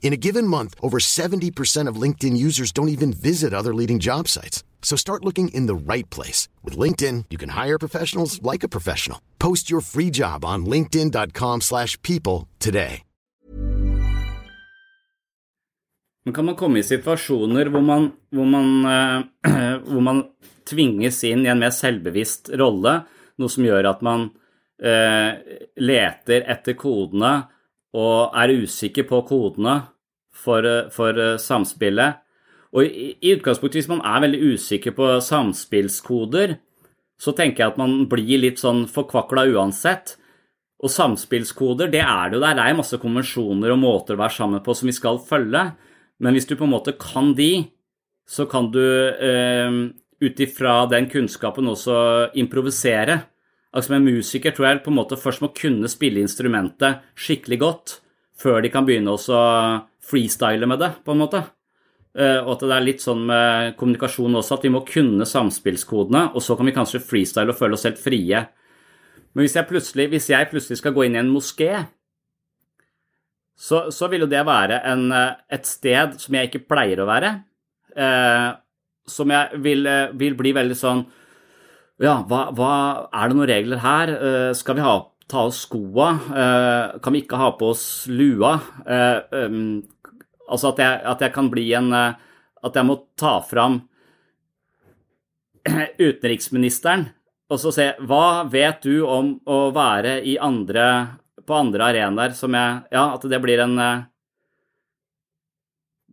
In a given month, over 70% of LinkedIn users don't even visit other leading job sites. So start looking in the right place. With LinkedIn, you can hire professionals like a professional. Post your free job on linkedin.com slash people today. Men kan man komme i situasjoner hvor man, hvor man, uh, hvor man tvinges inn i en mer selvbevisst rolle, noe som gjør at man uh, leter etter kodene og er usikker på kodene for, for samspillet. Og i, i utgangspunktet, hvis man er veldig usikker på samspillskoder, så tenker jeg at man blir litt sånn forkvakla uansett. Og samspillskoder, det er det jo der. Det er masse konvensjoner og måter å være sammen på som vi skal følge. Men hvis du på en måte kan de, så kan du eh, ut ifra den kunnskapen også improvisere. Altså En musiker tror jeg på en måte først må kunne spille instrumentet skikkelig godt før de kan begynne å freestyle med det, på en måte. Eh, og at det er litt sånn med kommunikasjon også, at vi må kunne samspillskodene, og så kan vi kanskje freestyle og føle oss helt frie. Men hvis jeg plutselig, hvis jeg plutselig skal gå inn i en moské, så, så vil jo det være en, eh, et sted som jeg ikke pleier å være. Eh, som jeg vil, eh, vil bli veldig sånn ja, hva, hva, er det noen regler her? Uh, skal vi ha, ta oss skoa? Uh, kan vi ikke ha på oss lua? Uh, um, altså at jeg, at jeg, kan bli en At jeg må ta fram utenriksministeren og så se hva vet du om å være i andre, på andre arenaer som jeg Ja, at det blir en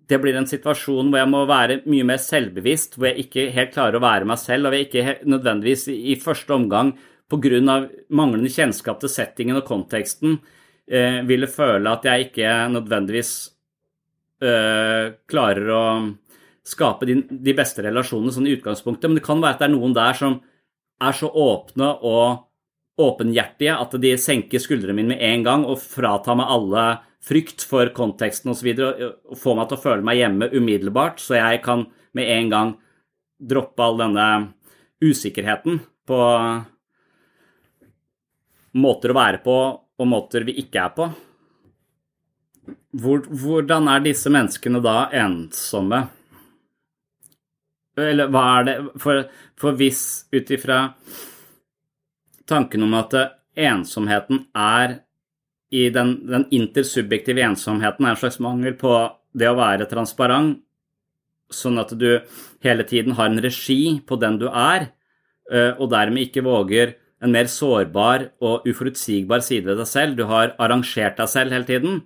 det blir en situasjon hvor jeg må være mye mer selvbevisst, hvor jeg ikke helt klarer å være meg selv, og jeg ikke nødvendigvis i første omgang pga. manglende kjennskap til settingen og konteksten eh, ville føle at jeg ikke nødvendigvis eh, klarer å skape de, de, beste relasjonene sånn i utgangspunktet. Men det kan være at det er noen der som er så åpne og åpenhjertige at de senker skuldrene mine med en gang og fratar meg alle frykt for konteksten osv. og få meg til å føle meg hjemme umiddelbart, så jeg kan med en gang droppe all denne usikkerheten på måter å være på og måter vi ikke er på. Hvor, hvordan er disse menneskene da ensomme? Eller hva er det For, for hvis ut ifra tanken om at ensomheten er i den, den intersubjektive ensomheten er en slags mangel på det å være transparent, sånn at du hele tiden har en regi på den du er, eh, og dermed ikke våger en mer sårbar og uforutsigbar side ved deg selv. Du har arrangert deg selv hele tiden.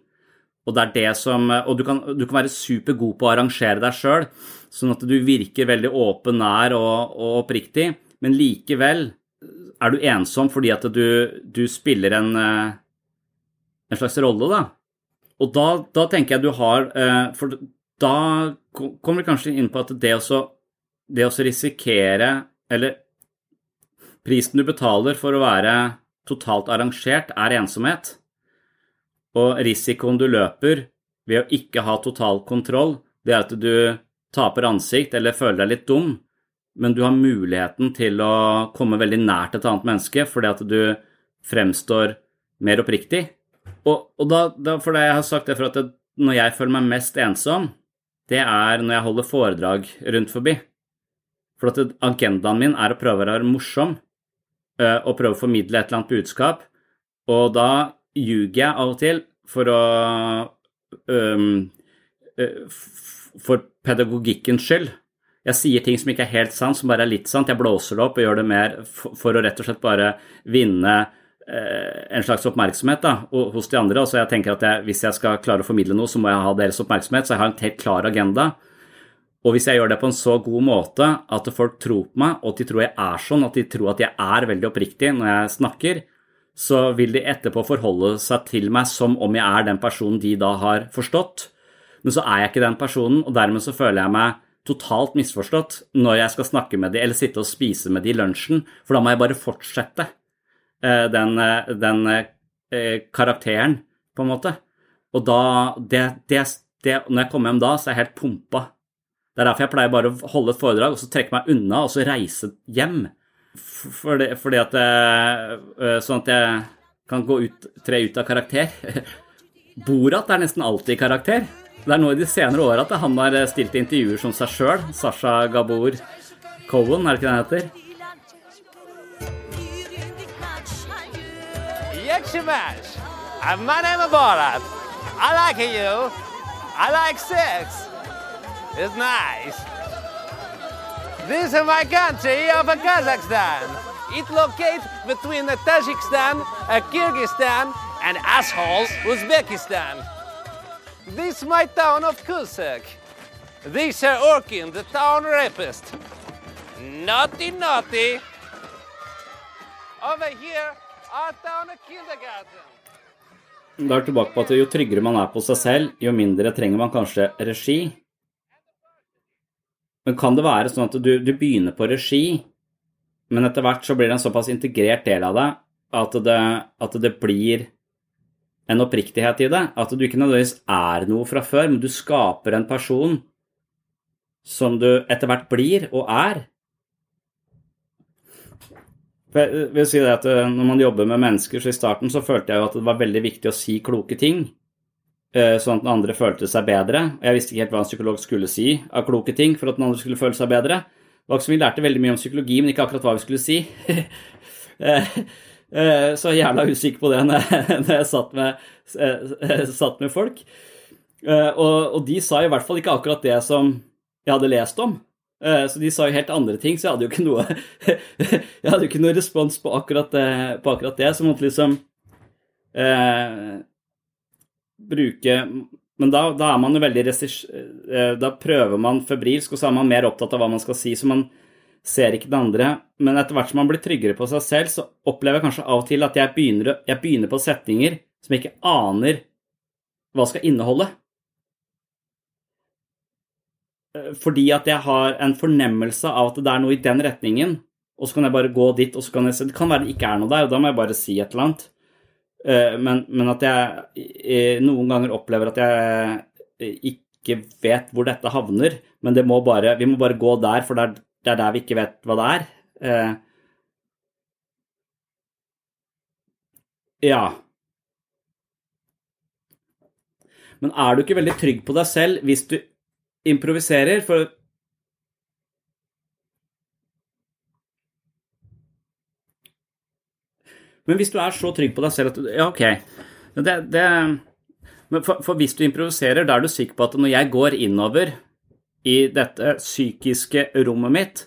Og, det er det som, og du, kan, du kan være supergod på å arrangere deg sjøl, sånn at du virker veldig åpen, nær og, og, oppriktig, men likevel er du ensom fordi at du, du spiller en, eh, en, slags rolle, da. Og da, da, tenker jeg du har eh, For da kommer vi kanskje inn på at det å, det å risikere Eller Prisen du betaler for å være totalt arrangert, er ensomhet. Og risikoen du løper ved å ikke ha total kontroll, det er at du taper ansikt eller føler deg litt dum, men du har muligheten til å komme veldig nært et annet menneske fordi at du fremstår mer oppriktig. Og, og da, da, for det jeg har sagt det for at det, når jeg føler meg mest ensom, det er når jeg holder foredrag rundt forbi. For at agendaen min er å prøve å være morsom. Eh, og prøve å formidle et eller annet budskap. Og da ljuger jeg av og til for å um, For pedagogikkens skyld. Jeg sier ting som ikke er helt sant, som bare er litt sant. Jeg blåser det opp og gjør det mer for, for å rett og slett bare vinne uh, en slags oppmerksomhet da, hos de andre. Og så jeg tenker at jeg, hvis jeg skal klare å formidle noe, så må jeg ha deres oppmerksomhet. Så jeg har en helt klar agenda. Og hvis jeg gjør det på en så god måte at folk tror på meg, og at de tror jeg er sånn, at de tror at jeg er veldig oppriktig når jeg snakker, så vil de etterpå forholde seg til meg som om jeg er den personen de da har forstått. Men så er jeg ikke den personen, og dermed så føler jeg meg totalt misforstått når jeg skal snakke med de eller sitte og spise med de i lunsjen, for da må jeg bare fortsette eh, den, eh, den eh, karakteren, på en måte. Og da det, det, det, Når jeg kommer hjem da, så er jeg helt pumpa det er derfor jeg pleier bare å holde et foredrag og så trekke meg unna og så reise hjem. Fordi, fordi at Sånn at jeg kan gå ut, tre ut av karakter. Borat er nesten alltid i karakter. Det er nå i de senere åra at han har stilt intervjuer som seg sjøl. Sasha Gabor Cohen, er det ikke det han heter? Borat. I like you. I like sex. It's nice. This is my country of Kazakhstan. It locates between Tajikistan, Kyrgyzstan, and assholes Uzbekistan. This is my town of Kusak. This are Orkin, the town rapist. Naughty, naughty. Over here, our town of kindergarten. Da er tilbake på at Jo tryggere man er på seg selv, jo mindre trenger man kanskje regi. Men kan det være sånn at du, du, begynner på regi, men etter hvert så blir det en såpass integrert del av deg at det, at det blir en oppriktighet i det? At du ikke nødvendigvis er noe fra før, men du skaper en person som du etter hvert blir og er? Jeg vil si det at eh, Når man jobber med mennesker, så i starten så følte jeg jo at det var veldig viktig å si kloke ting. Eh, sånn at den andre følte seg bedre. Jeg visste ikke helt hva en psykolog skulle si av kloke ting for at den andre skulle føle seg bedre. Vi lærte veldig mye om psykologi, men ikke akkurat hva vi skulle si. Eh, er så jeg er jævla usikker på det når jeg, satt, med, satt med folk. Og, de sa i hvert fall ikke akkurat det som jeg hadde lest om. Så de sa jo helt andre ting, så jeg hadde jo ikke noe Jeg hadde jo ikke noe respons på akkurat. På akkurat det så måtte liksom bruke Men da, da, er man jo veldig eh, Da prøver man febrilsk, og så er man mer opptatt av hva man skal si, så man ser ikke det andre. Men etter hvert som man blir tryggere på seg selv, så opplever jeg kanskje av og til at jeg begynner, jeg begynner på setninger som jeg ikke aner hva skal inneholde. Eh, fordi at jeg har en fornemmelse av at det er noe i den retningen, og så kan jeg bare gå dit, og så kan jeg se Det kan være det ikke er noe der, og da må jeg bare si et eller annet. Eh, men, men, at jeg noen ganger opplever at jeg ikke vet hvor dette havner. Men det må bare, vi må bare gå der, for der, det er der vi ikke vet hva det er. Eh, ja. Men er du ikke veldig trygg på deg selv hvis du improviserer? For Men hvis du er så trygg på deg selv at du Ja, ok. Det, det, for, for, hvis du improviserer, da er du sikker på at når jeg går innover i dette psykiske rommet mitt,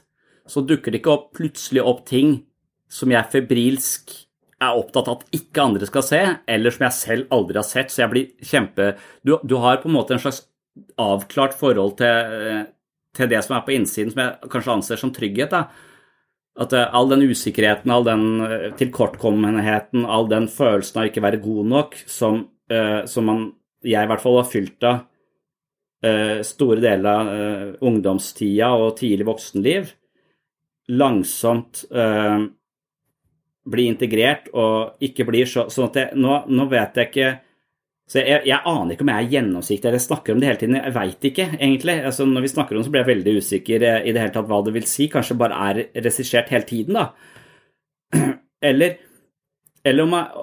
så dukker det ikke opp, plutselig opp ting som jeg febrilsk er opptatt av at ikke andre skal se, eller som jeg selv aldri har sett. Så jeg blir kjempe Du, du har på en måte en slags avklart forhold til, til, det som er på innsiden, som jeg kanskje anser som trygghet. da. At uh, all den usikkerheten, all den uh, tilkortkommenheten, all den følelsen av ikke være god nok, som, som man, jeg i hvert fall har fylt av store deler av ungdomstida og tidlig voksenliv, langsomt blir integrert og ikke blir så Sånn at jeg, nå, nå vet jeg ikke jeg, jeg, aner ikke om jeg er gjennomsiktig eller snakker om det hele tiden. Jeg veit ikke, egentlig. Altså, når vi snakker om det, så blir jeg veldig usikker eh, i det hele tatt hva det vil si. Kanskje bare er regissert hele tiden, da. Eller, eller om jeg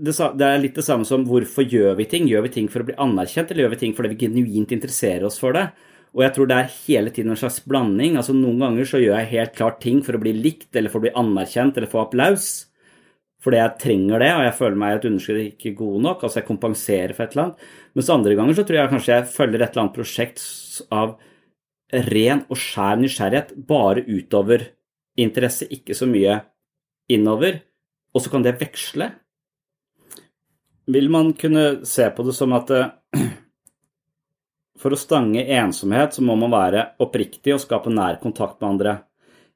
det, er litt det samme som hvorfor gjør vi ting? Gjør vi ting for å bli anerkjent, eller gjør vi ting fordi vi genuint interesserer oss for det? Og jeg tror det er hele tiden en slags blanding. Altså Noen ganger så gjør jeg helt klart ting for å bli likt, eller for å bli anerkjent, eller få applaus fordi jeg trenger det, og jeg føler meg et underskudd ikke god nok. Altså jeg kompenserer for et eller annet. Mens andre ganger så tror jeg kanskje jeg følger et eller annet prosjekt av ren og skjær nysgjerrighet, bare utover interesse, ikke så mye innover. Og så kan det veksle. Vil man kunne se på det som at eh, for å stange ensomhet, så må man være oppriktig og skape nær kontakt med andre.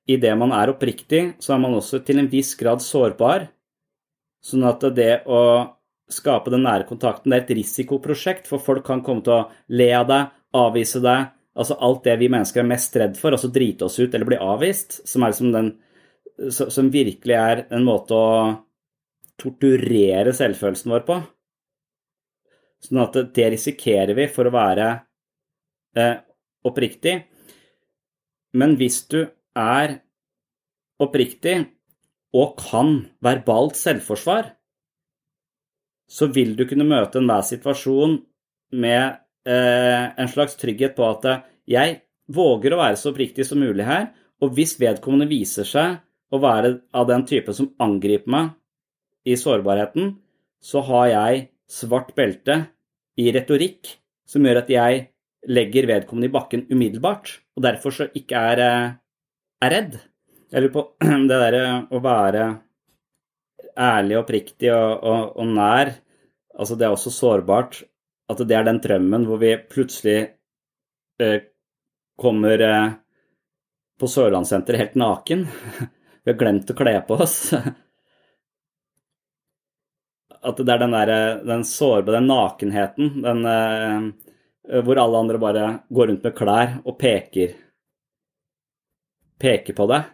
Idet man er oppriktig, så er man også til en viss grad sårbar, Sånn at det å skape den nære kontakten det er et risikoprosjekt, for folk kan komme til å le av deg, avvise deg, altså alt det vi mennesker er mest redd for, altså drite oss ut eller bli avvist, som, liksom den, som virkelig er en måte å torturere selvfølelsen vår på. Sånn at det risikerer vi for å være eh, oppriktig. Men hvis du er oppriktig, og kan verbalt selvforsvar, så vil du kunne møte enhver situasjon med eh, en slags trygghet på at eh, jeg våger å være så oppriktig som mulig her, og hvis vedkommende viser seg å være av den type som angriper meg i sårbarheten, så har jeg svart belte i retorikk som gjør at jeg legger vedkommende i bakken umiddelbart, og derfor så ikke er, eh, er redd. Jeg lurer på det derre å være ærlig og oppriktig og, og, og, nær, altså det er også sårbart. At det er den drømmen hvor vi plutselig eh, kommer eh, på Sørlandssenteret helt naken. vi har glemt å kle på oss. At det er den der, den sårbare, den nakenheten, den uh, hvor alle andre bare går rundt med klær og peker peker på deg.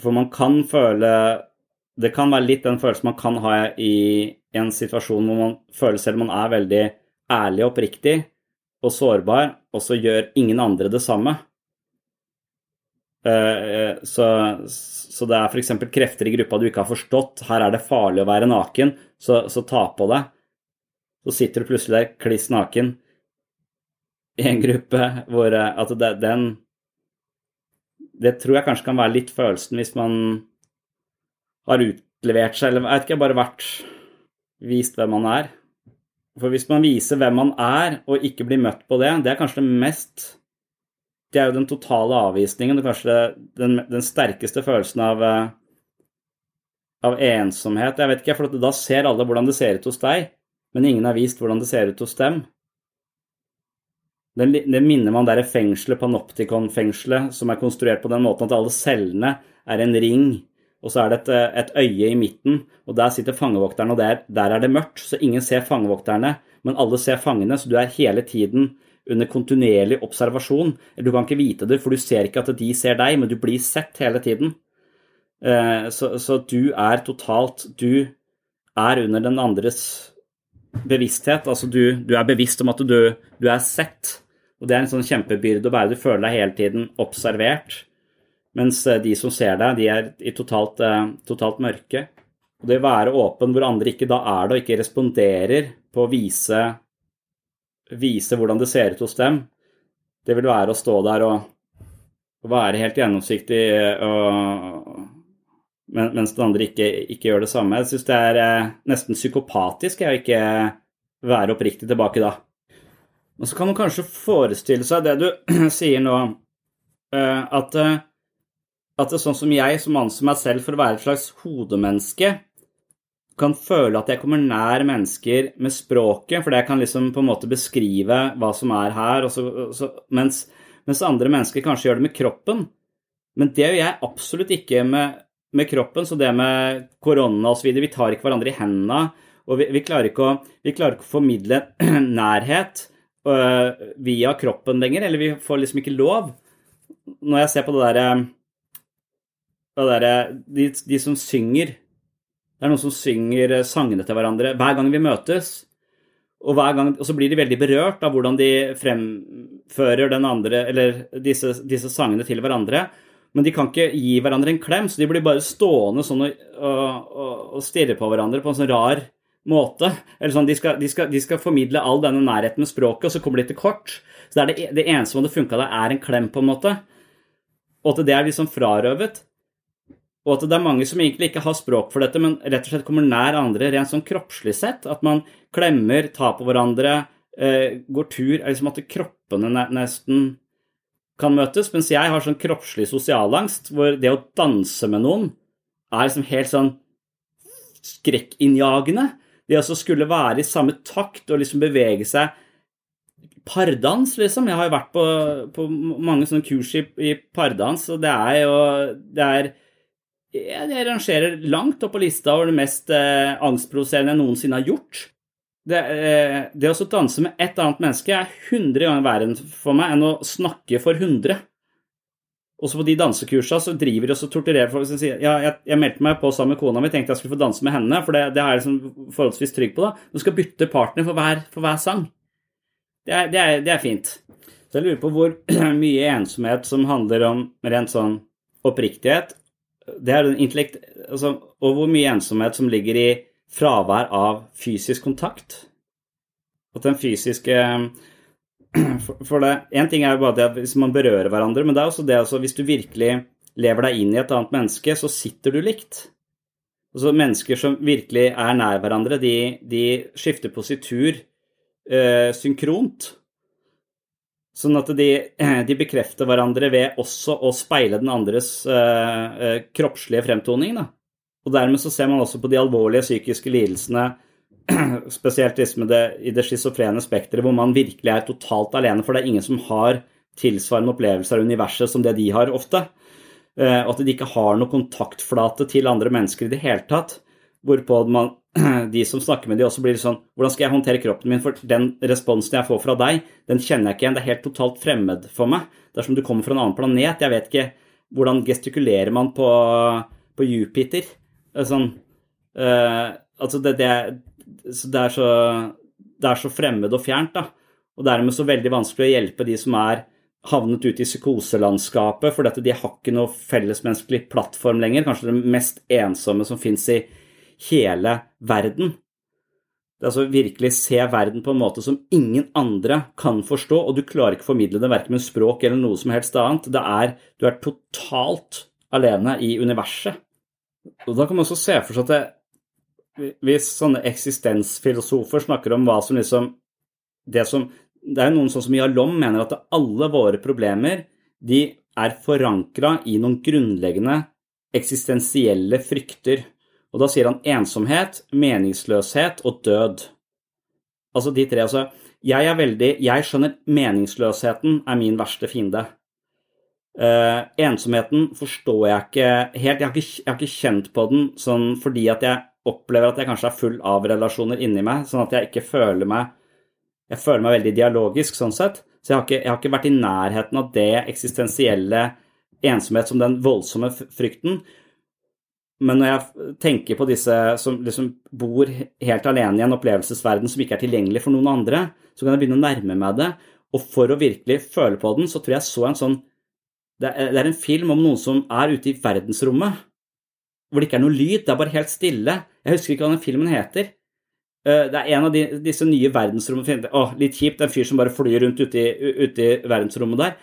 For man kan føle Det kan være litt den følelsen man kan ha i en situasjon hvor man føler selv man er veldig ærlig og oppriktig og sårbar, og så gjør ingen andre det samme. Eh, så, så det er f.eks. krefter i gruppa du ikke har forstått. Her er det farlig å være naken, så, så ta på deg. Så sitter du plutselig der kliss naken i en gruppe hvor eh, at det, den det tror jeg kanskje kan være litt følelsen hvis man har utlevert seg, eller jeg vet ikke, bare vært vist hvem man er. For hvis man viser hvem man er, og ikke blir møtt på det, det er kanskje det mest Det er jo den totale avvisningen, og kanskje den, den sterkeste følelsen av, eh, av ensomhet. Jeg vet ikke, for da ser alle hvordan det ser ut hos deg, men ingen har vist hvordan det ser ut hos dem. Det, minner meg om det fengselet, Panopticon-fengselet, som er konstruert på den måten at alle cellene er en ring, og så er det et, et øye i midten, og der sitter fangevokterne, og der, der, er det mørkt, så ingen ser fangevokterne, men alle ser fangene, så du er hele tiden under kontinuerlig observasjon. Du kan ikke vite det, for du ser ikke at de ser deg, men du blir sett hele tiden. Eh, så, så du er totalt Du er under den andres bevissthet. Altså du, du er bevisst om at du, du er sett. Og det er en sånn kjempebyrde å bære. Du føler deg hele tiden observert. Mens eh, de som ser deg, de er i totalt, eh, totalt mørke. Og det å være åpen hvor andre ikke da er det, og ikke responderer på å vise, vise hvordan det ser ut hos dem, det vil være å stå der og, være helt gjennomsiktig og, mens den andre ikke, ikke gjør det samme. Jeg syns det er eh, nesten psykopatisk å ikke være oppriktig tilbake da. Og så kan man kanskje forestille seg det du sier nå, at at det er sånn som jeg, som anser meg selv for å være et slags hodemenneske, kan føle at jeg kommer nær mennesker med språket, fordi jeg kan liksom på en måte beskrive hva som er her, så, så, mens, mens, andre mennesker kanskje gjør det med kroppen. Men det gjør jeg absolutt ikke med, med kroppen, så det med korona osv. Vi tar ikke hverandre i hendene, og vi, vi, klarer å, vi, klarer ikke å, formidle nærhet øh, via kroppen lenger, eller vi får liksom ikke lov. Når jeg ser på det derre der, de, de, som synger Det er noen som synger eh, sangene til hverandre hver gang vi møtes. Og, gang, og, så blir de veldig berørt av hvordan de fremfører andre, disse, disse, sangene til hverandre. Men de kan ikke gi hverandre en klem, så de blir bare stående sånn og, og, og stirre på hverandre på en sånn rar måte. Sånn, de skal, de, skal, de skal, formidle all denne nærheten med språket, og så kommer de til kort. Så det, det, det eneste som hadde funka der, er en klem, på en måte. Og at det er liksom frarøvet. Og at det er mange som egentlig ikke har språk for dette, men rett og slett kommer nær andre rent sånn kroppslig sett. At man klemmer, tar på hverandre, eh, går tur. liksom At kroppene nesten kan møtes. Mens jeg har sånn kroppslig sosialangst, hvor det å danse med noen er liksom helt sånn skrekkinnjagende. Det å skulle være i samme takt og liksom bevege seg Pardans, liksom. Jeg har jo vært på, på mange sånne kurs i, i pardans, og det er jo det er jeg rangerer langt opp på lista over det mest eh, angstprovoserende jeg noensinne har gjort. Det, eh, det å danse med et annet menneske er 100 ganger verre for meg enn å snakke for 100. Også på de dansekursene så driver de og torturerer folk som sier jeg, jeg, meldte meg på sammen med kona mi, tenkte jeg skulle få danse med henne, for det, det er jeg liksom forholdsvis trygg på. da. Du skal bytte partner for hver, for hver sang. Det er, det, er, det er, fint. Så jeg lurer på hvor mye ensomhet som handler om rent sånn oppriktighet, det er den intellekt... Altså, og hvor mye ensomhet som ligger i fravær av fysisk kontakt. At den fysiske For det Én ting er jo bare det at hvis man berører hverandre, men det er også det altså hvis du virkelig lever deg inn i et annet menneske, så sitter du likt. Altså Mennesker som virkelig er nær hverandre, de, de skifter positur eh, synkront. Sånn at de, de, bekrefter hverandre ved også å speile den andres uh, kroppslige fremtoning. Da. Og dermed så ser man også på de alvorlige psykiske lidelsene, spesielt det, i det schizofrene spekteret, hvor man virkelig er totalt alene, for det er ingen som har tilsvarende opplevelser av universet som det de har ofte. Uh, og at de ikke har noe kontaktflate til andre mennesker i det hele tatt. Hvorpå man de som snakker med de også blir sånn Hvordan skal jeg håndtere kroppen min? For den responsen jeg får fra deg, den kjenner jeg ikke igjen. Det er helt totalt fremmed for meg. Det er som du kommer fra en annen planet. Jeg vet ikke Hvordan gestikulerer man på, på Jupiter? Sånn uh, Altså, det, det, det, er så, det er så fremmed og fjernt, da. Og dermed så veldig vanskelig å hjelpe de som er havnet ute i psykoselandskapet, for dette, de har ikke noe fellesmenneskelig plattform lenger. Kanskje det mest ensomme som fins i hele verden. Det er altså virkelig se verden på en måte som ingen andre kan forstå, og du klarer ikke å formidle det verken med språk eller noe som helst annet. Det er, du er totalt alene i universet. Og da kan man også se for seg at det, hvis sånne eksistensfilosofer snakker om hva som liksom Det som Det er jo noen sånn som Jalom mener at alle våre problemer de er forankra i noen grunnleggende eksistensielle frykter. Og da sier han ensomhet, meningsløshet og død. Altså de tre. Altså, jeg er veldig Jeg skjønner meningsløsheten er min verste fiende. Uh, ensomheten forstår jeg ikke helt. Jeg har ikke, jeg har ikke, kjent på den sånn fordi at jeg opplever at jeg kanskje er full av relasjoner inni meg, sånn at jeg ikke føler meg Jeg føler meg veldig dialogisk sånn sett. Så jeg har ikke, jeg har ikke vært i nærheten av det eksistensielle ensomhet som den voldsomme frykten. Men når jeg tenker på disse som liksom bor helt alene i en opplevelsesverden som ikke er tilgjengelig for noen andre, så kan jeg begynne å nærme meg det. Og for å virkelig føle på den, så tror jeg så en sånn det er en film om noen som er ute i verdensrommet, hvor det ikke er noe lyd, det er bare helt stille. Jeg husker ikke hva den filmen heter. Eh, Det er en av de, disse nye verdensrommene Å, litt kjipt, en fyr som bare flyr rundt ute i, ute i verdensrommet der.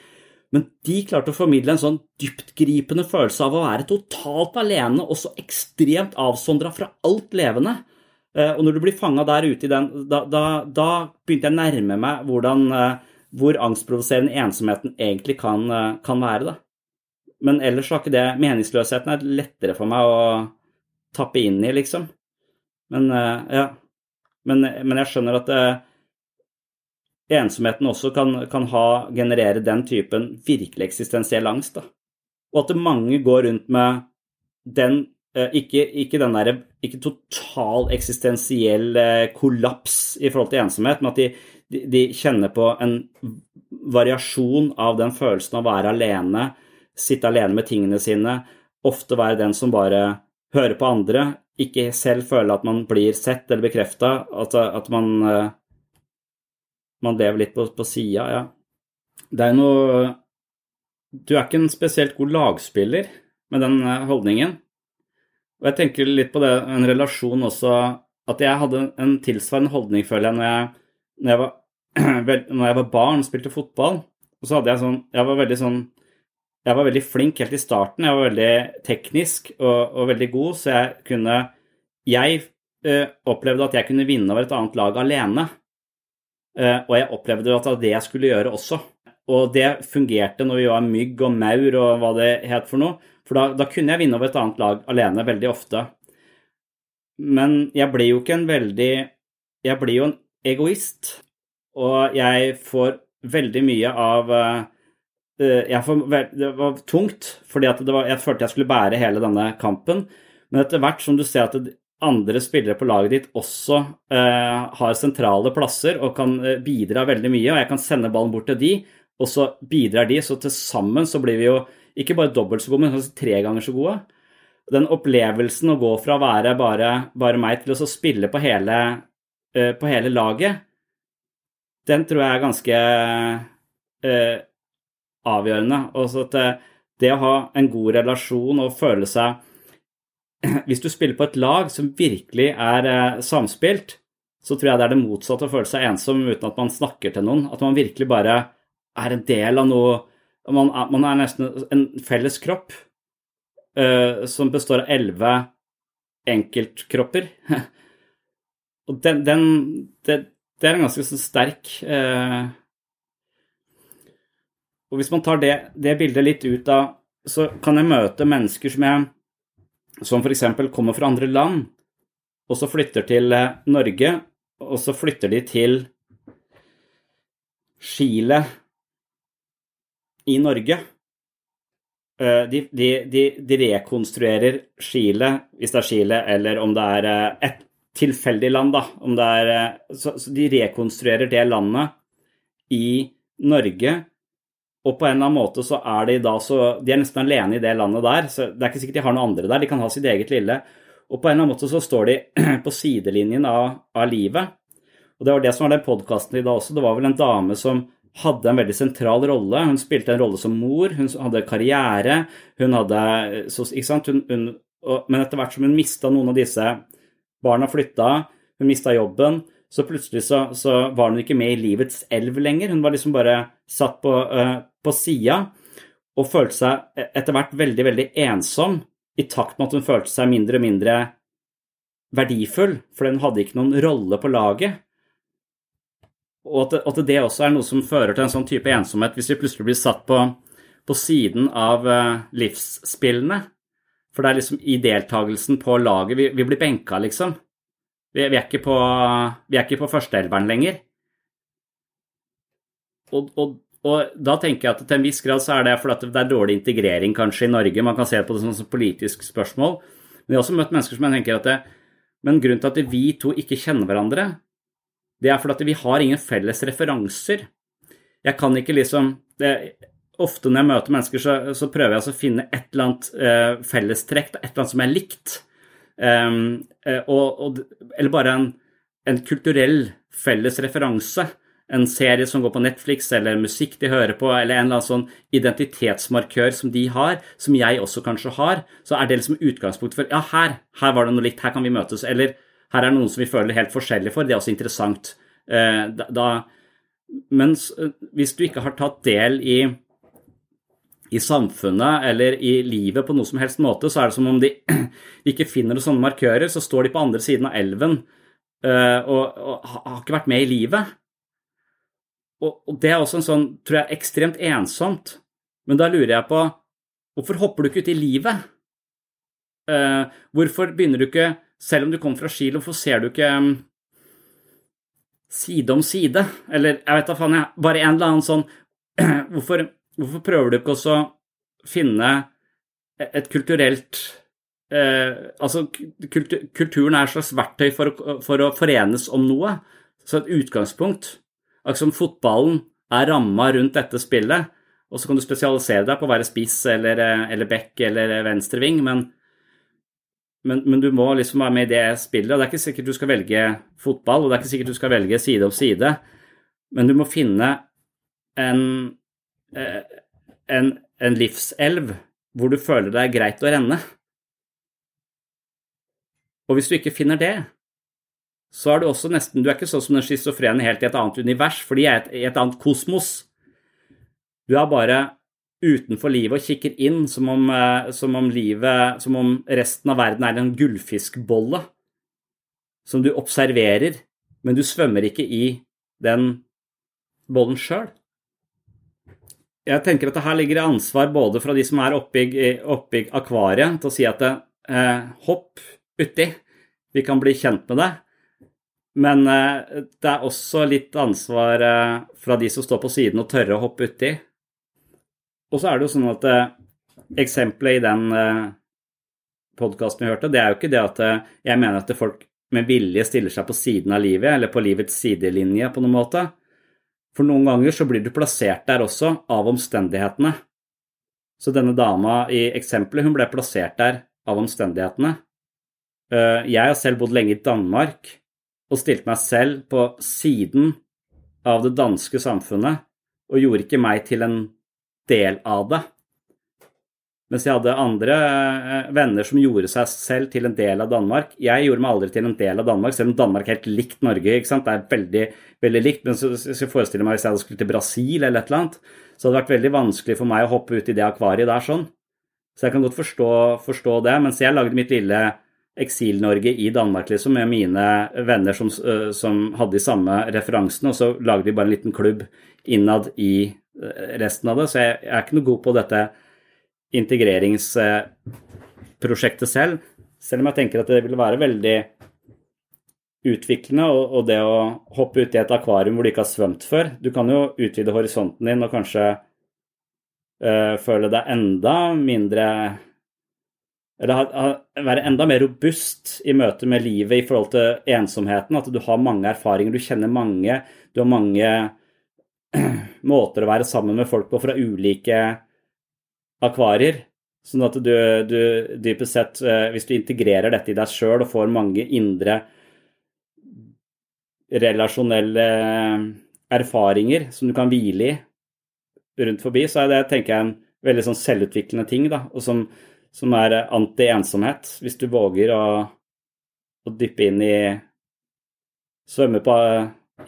Men de klarte å formidle en sånn dyptgripende følelse av å være totalt alene og så ekstremt avsondra fra alt levende. Eh, Og når du blir fanga der ute i den, da, da, da begynte jeg å nærme meg hvordan, eh, hvor angstprovoserende ensomheten egentlig kan, eh, kan være. Da. Men ellers har ikke det Meningsløsheten er lettere for meg å tappe inn i, liksom. Men ja. Men, men jeg skjønner at ensomheten også kan, kan ha, generere den typen virkelig eksistensiell angst. Da. Og at mange går rundt med den eh, ikke, ikke der ikke total eksistensiell eh, kollaps i forhold til ensomhet, men at de, de, de kjenner på en variasjon av den følelsen av å være alene, sitte alene med tingene sine, ofte være den som bare hører på andre, ikke selv føle at man blir sett eller bekrefta, at, at man, eh, man lever litt på, på sida, ja. Det er noe Du er ikke en spesielt god lagspiller med den eh, holdningen. Og jeg tenker litt på det, en relasjon også At jeg hadde en tilsvarende holdning, føler jeg, når jeg, når jeg, var, når jeg var barn spilte fotball. Og så hadde jeg sånn Jeg var veldig sånn jeg var veldig flink helt i starten. Jeg var veldig teknisk og, og veldig god, så jeg kunne Jeg eh, opplevde at jeg kunne vinne over et annet lag alene. Eh, og jeg opplevde at det var det jeg skulle gjøre også. Og det fungerte når vi var mygg og maur og hva det het for noe. For da, da kunne jeg vinne over et annet lag alene veldig ofte. Men jeg blir jo ikke en veldig Jeg blir jo en egoist. Og jeg får veldig mye av eh, eh, får, Det var tungt, fordi jeg følte jeg skulle bære hele denne kampen. Men etter hvert som du ser at det- andre spillere på laget ditt også eh, har sentrale plasser og kan eh, bidra veldig mye, og jeg kan sende ballen bort til de, og så bidrar de, så til sammen så blir vi jo ikke bare dobbelt så gode, men kanskje tre ganger så gode. Den opplevelsen å gå fra å være bare, bare meg til å spille på hele, eh, på hele laget, den tror jeg er ganske eh, avgjørende. Også at eh, det å ha en god relasjon og føle seg Hvis du spiller på et lag som virkelig er eh, samspilt, så tror jeg det er det motsatte å føle seg ensom uten at man snakker til noen. At man virkelig bare er en del av noe Man er, man er nesten en felles kropp eh, som består av elleve enkeltkropper. Og den, den det, det er en ganske sånn sterk eh, Og hvis man tar det, det bildet litt ut av Så kan jeg møte mennesker som jeg Som f.eks. kommer fra andre land, og så flytter til eh, Norge, og så flytter de til Chile i Norge. Eh, De, de, de, de rekonstruerer Chile, hvis det er Chile, eller om det er eh, et tilfeldig land, da. Er, så, så de rekonstruerer det landet i Norge, og på en eller annen måte så er de da så De er nesten alene i det landet der, så det er ikke sikkert de har noen andre der, de kan ha sitt eget lille. Og på en eller annen måte så står de på sidelinjen av, av livet. Og det var det som var den podkasten i dag også. Det var vel en dame som hadde en veldig sentral rolle. Hun spilte en rolle som mor, hun hadde karriere, hun hadde så, Ikke sant? Hun, hun, og, men etter hvert som hun mista noen av disse Barna flytta, hun mista jobben, så plutselig så, så var hun ikke med i livets elv lenger. Hun var liksom bare satt på, uh, på sida og følte seg etter hvert veldig, veldig ensom i takt med at hun følte seg mindre og mindre verdifull, for hun hadde ikke noen rolle på laget. Og at, det- også er noe som fører til en sånn type ensomhet hvis vi plutselig blir satt på, på siden av eh, livsspillene. For det er liksom i deltakelsen på laget Vi, vi blir benka, liksom. Vi, vi, er ikke på, vi på førsteelveren lenger. Og, og, og da tenker jeg at til en viss grad så er det fordi det er dårlig integrering kanskje i Norge. Man kan se på det som et politisk spørsmål. Men jeg har også møtt mennesker som jeg tenker at det, Men grunnen til at vi to ikke kjenner hverandre, det er fordi vi har ingen felles referanser. Jeg kan ikke liksom det, Ofte når jeg møter mennesker, så, så prøver jeg å finne et eller annet eh, fellestrekk, et eller annet som er likt. Um, og, og, eller bare en, en kulturell felles referanse. En serie som går på Netflix, eller musikk de hører på, eller en eller annen sånn identitetsmarkør som de har, som jeg også kanskje har, så er det liksom utgangspunkt for Ja, her, her var det noe likt, her kan vi møtes. Eller her er det noen som vi føler helt forskjellig for. Det er også interessant. Eh, da, mens eh, hvis du ikke har tatt del i i samfunnet eller i livet på noe som helst måte, så er det som om de ikke finner sånne markører. Så står de på andre siden av elven uh, og, og, har ikke vært med i livet. Og, og, det er også en sånn, tror jeg, ekstremt ensomt. Men da lurer jeg på hvorfor hopper du ikke ut i livet? Uh, hvorfor begynner du ikke, selv om du kommer fra Kilo, hvorfor ser du ikke um, side om side? Eller jeg vet da faen, jeg, bare en eller annen sånn Hvorfor Hvorfor prøver du ikke også finne et kulturelt uh, Altså, kultur, kulturen er et slags verktøy for for å, forenes om noe. Så et utgangspunkt Akkurat som fotballen er ramma rundt dette spillet, og så kan du spesialisere deg på å være spiss eller, eh, eller back eller venstreving, men, men, men, du må liksom være med i det spillet. og Det er ikke sikkert du skal velge fotball, og det er ikke sikkert du skal velge side om side, men du må finne en Eh, en, en livselv hvor du føler det er greit å renne. Og hvis du ikke finner det, så er du også nesten Du er ikke sånn som den schizofrene helt i et annet univers, for de er i et annet kosmos. Du er bare utenfor livet og kikker inn som om, eh, som om livet Som om resten av verden er en gullfiskbolle som du observerer, men du svømmer ikke i den bollen sjøl jeg tenker at det her ligger det ansvar både fra de som er oppi, oppi akvariet, til å si at eh, hopp uti, vi kan bli kjent med det. Men eh, det er også litt ansvar eh, fra de som står på siden og tørre å hoppe uti. Og så er det jo sånn at eh, eksempelet i den podkasten vi hørte, det er jo ikke det at jeg mener at folk med vilje stiller seg på siden av livet, eller på livets sidelinje på noen måte. For noen ganger så blir du plassert der også av omstendighetene. Så denne dama i eksempelet, hun ble plassert der av omstendighetene. Jeg har selv bodd lenge i Danmark og stilte meg selv på siden av det danske samfunnet og gjorde ikke meg til en del av det. Mens jeg hadde andre eh, venner som gjorde seg selv til en del av Danmark. Jeg gjorde meg aldri til en del av Danmark, selv om Danmark er helt likt Norge. ikke sant? Det er veldig, veldig likt. Men så, så jeg forestiller meg hvis jeg skulle til Brasil eller et eller annet, så hadde det vært veldig vanskelig for meg å hoppe ut i det akvariet der sånn. Så jeg kan godt forstå, forstå det. Mens jeg lagde mitt lille Eksil-Norge i Danmark liksom, med mine venner som, øh, som hadde de samme referansene, og så lagde vi bare en liten klubb innad i øh, resten av det. Så jeg, jeg er ikke noe god på dette integreringsprosjektet selv, selv om jeg tenker at det ville være veldig utviklende, og, det å hoppe uti et akvarium hvor du ikke har svømt før Du kan jo utvide horisonten din og kanskje øh, føle deg enda mindre Eller være enda mer robust i møte med livet i forhold til ensomheten. At du har mange erfaringer, du kjenner mange, du har mange måter å være sammen med folk på fra ulike akvarier. Sånn at du, du dypest sett, eh, hvis du integrerer dette i deg sjøl og får mange indre relasjonelle erfaringer som du kan hvile i rundt forbi, så er det tenker jeg, en veldig sånn selvutviklende ting, da, og som, som er anti-ensomhet. Hvis du våger å, å dyppe inn i Svømme på,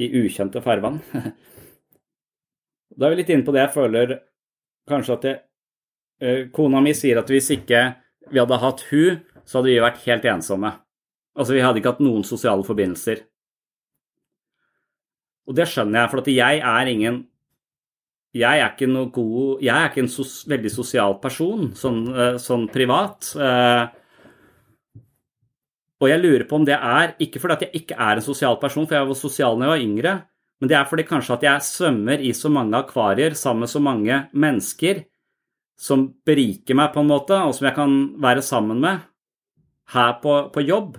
i ukjente farvann. da er vi litt inne på det jeg føler kanskje at jeg Eh, kona mi sier at hvis ikke vi hadde hatt hun, så hadde vi vært helt ensomme. Altså, vi hadde ikke hatt noen sosiale forbindelser. Og det skjønner jeg, for jeg er ingen Jeg er ikke noe god Jeg er ikke en sos, veldig sosial person, sånn, eh, sånn privat. Eh, og jeg lurer på om det er ikke fordi at jeg ikke er en sosial person, for jeg var sosial da jeg var yngre, men det er fordi kanskje at jeg svømmer i så mange akvarier sammen med så mange mennesker som beriker meg på en måte, og som jeg kan være sammen med her på, på jobb,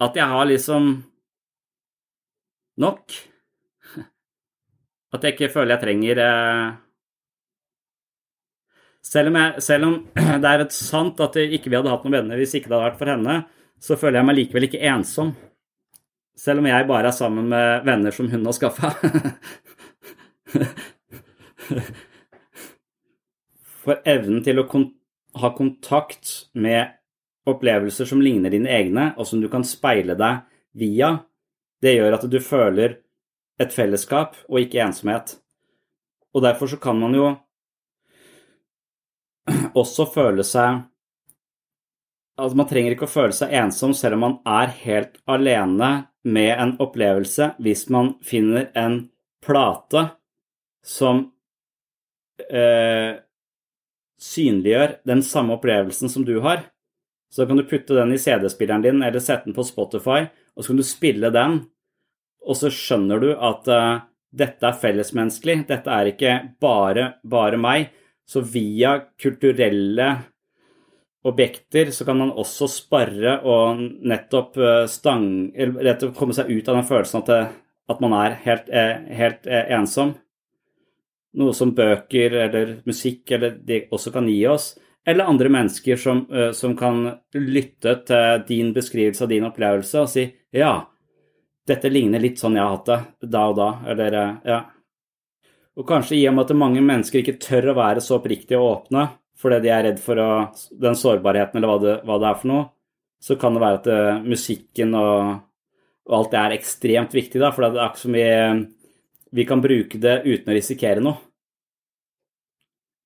at jeg har liksom nok. At jeg ikke føler jeg trenger eh... selv, om jeg, selv om det er et sant at ikke vi hadde hatt noen venner hvis ikke det hadde vært for henne, så føler jeg meg likevel ikke ensom. selv om jeg bare er sammen med venner som hun har skaffa. For evnen til å kon ha kontakt med opplevelser som ligner dine egne, og som du kan speile deg via, det gjør at du føler et fellesskap og ikke ensomhet. Og derfor så kan man jo også føle seg Altså, man trenger ikke å føle seg ensom selv om man er helt alene med en opplevelse hvis man finner en plate som eh, synliggjør den samme opplevelsen som du har. Så kan du putte den i CD-spilleren din eller sette den på Spotify, og så kan du spille den, og så skjønner du at uh, dette er fellesmenneskelig, dette er ikke bare, bare meg. Så via kulturelle objekter så kan man også sparre og nettopp eh, stang, rett og komme seg ut av den følelsen at, det, at man er helt, eh, helt, ensom. Noe som bøker eller musikk eller de også kan gi oss. Eller andre mennesker som, som kan lytte til din beskrivelse av din opplevelse og si ja, dette ligner litt sånn jeg har hatt det da og da, eller ja. Og kanskje i og med at mange mennesker ikke tør å være så oppriktige og åpne fordi de er redd for å, den sårbarheten eller hva det, hva det, er for noe, så kan det være at uh, musikken og, og, alt det er ekstremt viktig, da, for det er akkurat som vi, vi kan bruke det uten å risikere noe.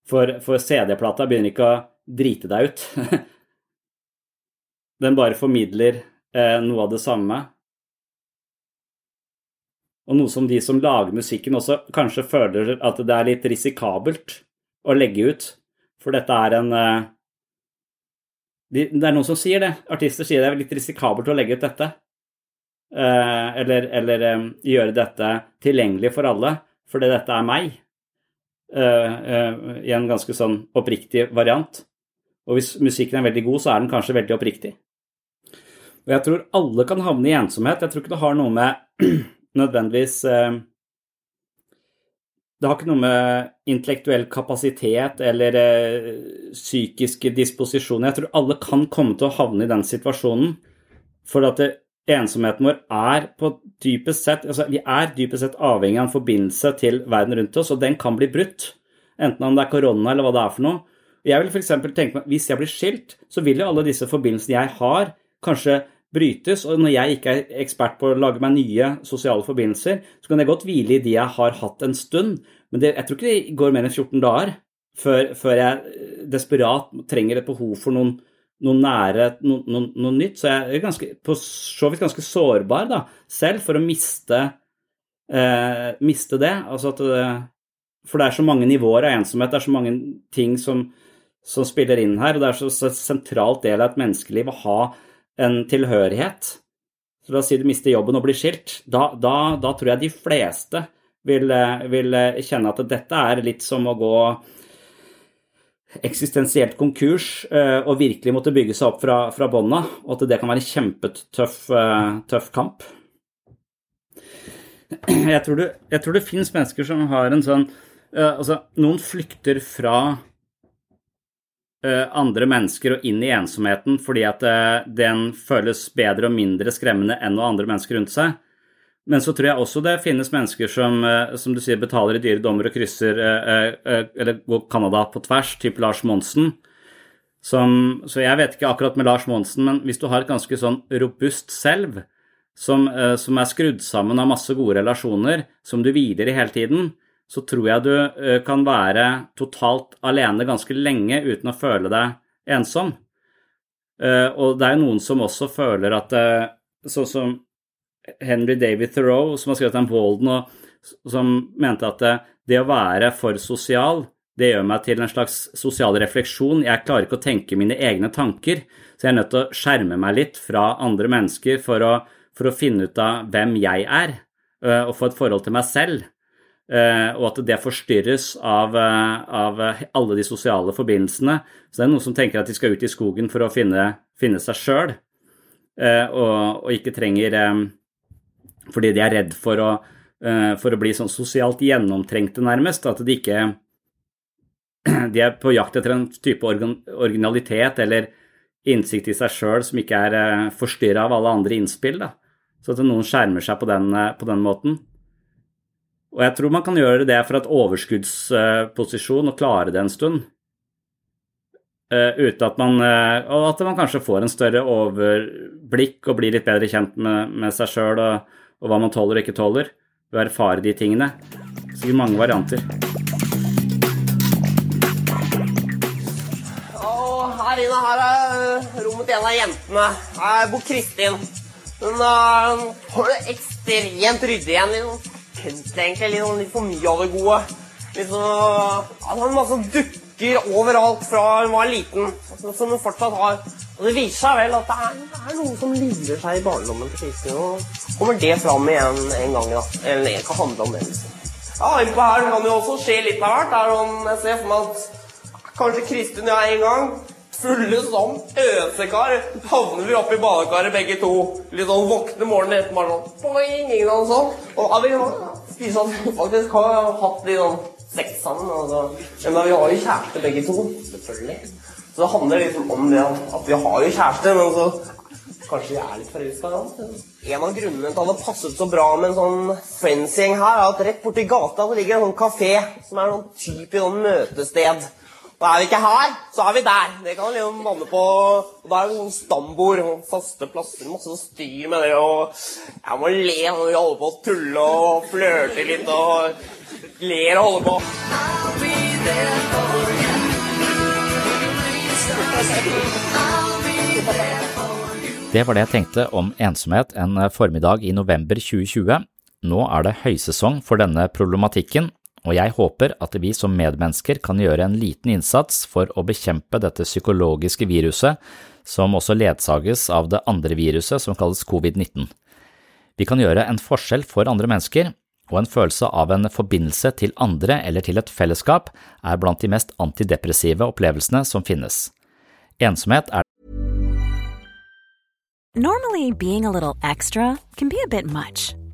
For, for CD-plata begynner ikke å drite deg ut. Den bare formidler eh, noe av det samme, og noe som de som lager musikken også kanskje føler at det er litt risikabelt å legge ut. For dette er en eh, Det er noen som sier det. Artister sier det er litt risikabelt å legge ut dette. Eh, eller, eller eh, gjøre dette tilgjengelig for alle, fordi dette er meg. I en ganske sånn oppriktig variant. Og hvis musikken er veldig god, så er den kanskje veldig oppriktig. Og jeg tror alle kan havne i ensomhet. Jeg tror ikke det har noe med nødvendigvis eh, Det har ikke noe med intellektuell kapasitet eller eh, psykiske disposisjoner Jeg tror alle kan komme til å havne i den situasjonen. For at det, ensomheten vår er på dypest sett altså Vi er dypest sett avhengig av en forbindelse til verden rundt oss, og den kan bli brutt. Enten om det er korona eller hva det er for noe. Jeg vil for tenke meg hvis jeg blir skilt, så vil jo alle disse forbindelsene jeg har, kanskje brytes. Og når jeg ikke er ekspert på å lage meg nye sosiale forbindelser, så kan jeg godt hvile i de jeg har hatt en stund. Men det, jeg tror ikke det går mer enn 14 dager før, før jeg desperat trenger et behov for noen, noe nære, noe, noe, noe, nytt. Så jeg er ganske, på så vidt ganske sårbar da, selv for å miste, eh, miste det. Altså at for det er så mange nivåer av ensomhet, det er så mange ting som, som spiller inn her. Og det er så, så sentralt del av et menneskeliv å ha en tilhørighet. Så la oss si du mister jobben og blir skilt. Da, da, da tror jeg de fleste vil, vil, kjenne at dette er litt som å gå eksistensielt konkurs eh, og virkelig måtte bygge seg opp fra, fra bånn og at det kan være en kjempetøff eh, tøff kamp. Jeg tror, det, det finnes mennesker som har en sånn Altså, noen flykter fra Eh, andre mennesker og inn i ensomheten fordi at eh, den føles bedre og mindre skremmende enn noen andre mennesker rundt seg. Men så tror jeg også det finnes mennesker som, eh, som du sier, betaler i dyre dommer og krysser eller går Canada på tvers, type Lars Monsen. Som, så jeg vet ikke akkurat med Lars Monsen, men hvis du har et ganske sånn robust selv, som, som er skrudd sammen av masse gode relasjoner, som du hviler i hele tiden, så tror jeg du eh, kan være totalt alene ganske lenge uten å føle deg ensom. Eh, og det er jo noen som også føler at eh, Sånn som Henry David Thoreau, som har skrevet om Walden, og som mente at det å være for sosial, det gjør meg til en slags sosial refleksjon. Jeg klarer ikke å tenke mine egne tanker, så jeg er nødt til å skjerme meg litt fra andre mennesker for å, for å finne ut av hvem jeg er, og få et forhold til meg selv. Eh, og at det forstyrres av, eh, av, alle de sosiale forbindelsene. Så det er noen som tenker at de skal ut i skogen for å finne, finne seg sjøl, eh, og, og, ikke trenger Fordi de er redd for å, for å bli sånn sosialt gjennomtrengte, nærmest. At de ikke De er på jakt etter en type originalitet eller innsikt i seg sjøl som ikke er forstyrra av alle andre innspill. Da. Så at noen skjermer seg på den, eh, på den måten. Og jeg tror man kan gjøre det fra et overskuddsposisjon og klare det en stund. Uh, uten at man uh, Og at man kanskje får en større overblikk og blir litt bedre kjent med, med seg sjøl og, og, hva man tåler og ikke tåler. Ved å erfare de tingene. Sikkert mange varianter. Og her inne her er rommet til en av jentene. Her bor Kristin. Hun uh, har det ekstremt ryddig igjen. Litt kunst, egentlig. Litt, litt for mye av det gode. Litt så, han er masse dukker dukker overalt fra hun var liten, som hun fortsatt har. Og Det viser seg vel at det er, det er noe som lurer seg i barndommen til Kristin. Og kommer det fram igjen en gang, da. Eller det kan handle om det. liksom. Ja, Innpå her kan det jo også skje litt av hvert. Der sånn, jeg ser for meg at kanskje Kristin og jeg en gang fulle som øsekar havner vi oppi badekaret begge to. Litt sånn våkne morgenen etter bare sånn boing, ingen annen sånn. Og har vi spist faktisk har hatt litt sånn sex sammen. Altså. Men vi har jo kjæreste begge to. Selvfølgelig. Så det handler liksom om det at vi har jo kjæreste, men så kanskje vi er litt forelska. En av grunnene til at det passet så bra med en sånn friends-gjeng her, er at rett borti gata så ligger en sånn kafé som er sånn typisk sånn møtested. Og er vi ikke her, så er vi der. Det kan liksom banne på og Da er det sånn stambord, faste plasser, masse styr med det. Og jeg må le når vi holder på å tulle og flørte litt og ler og holder på. Det var det jeg tenkte om ensomhet en formiddag i november 2020. Nå er det høysesong for denne problematikken, og jeg håper at vi som medmennesker kan gjøre en liten innsats for å bekjempe dette psykologiske viruset, som også ledsages av det andre viruset som kalles covid-19. Vi kan gjøre en forskjell for andre mennesker, og en følelse av en forbindelse til andre eller til et fellesskap er blant de mest antidepressive opplevelsene som finnes. Ensomhet er Normally being a little extra can be a bit much,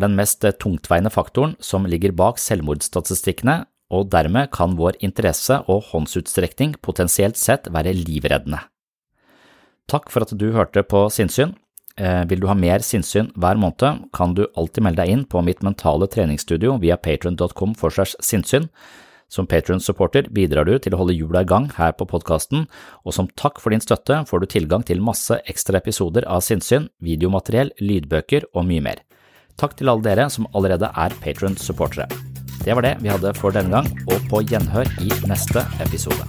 Den mest tungtveiende faktoren som ligger bak selvmordsstatistikkene, og dermed kan vår interesse og håndsutstrekning potensielt sett være livreddende. Takk for at du hørte på Sinnsyn. Eh, vil du ha mer sinnssyn hver måned, kan du alltid melde deg inn på mitt mentale treningsstudio via patron.com for segs sinnssyn. Som Patron-supporter bidrar du til å holde hjula i gang her på podkasten, og som takk for din støtte får du tilgang til masse ekstra episoder av sinnssyn, videomateriell, lydbøker og mye mer. Takk til alle dere som allerede er Patron-supportere. Det var det vi hadde for denne gang, og på gjenhør i neste episode.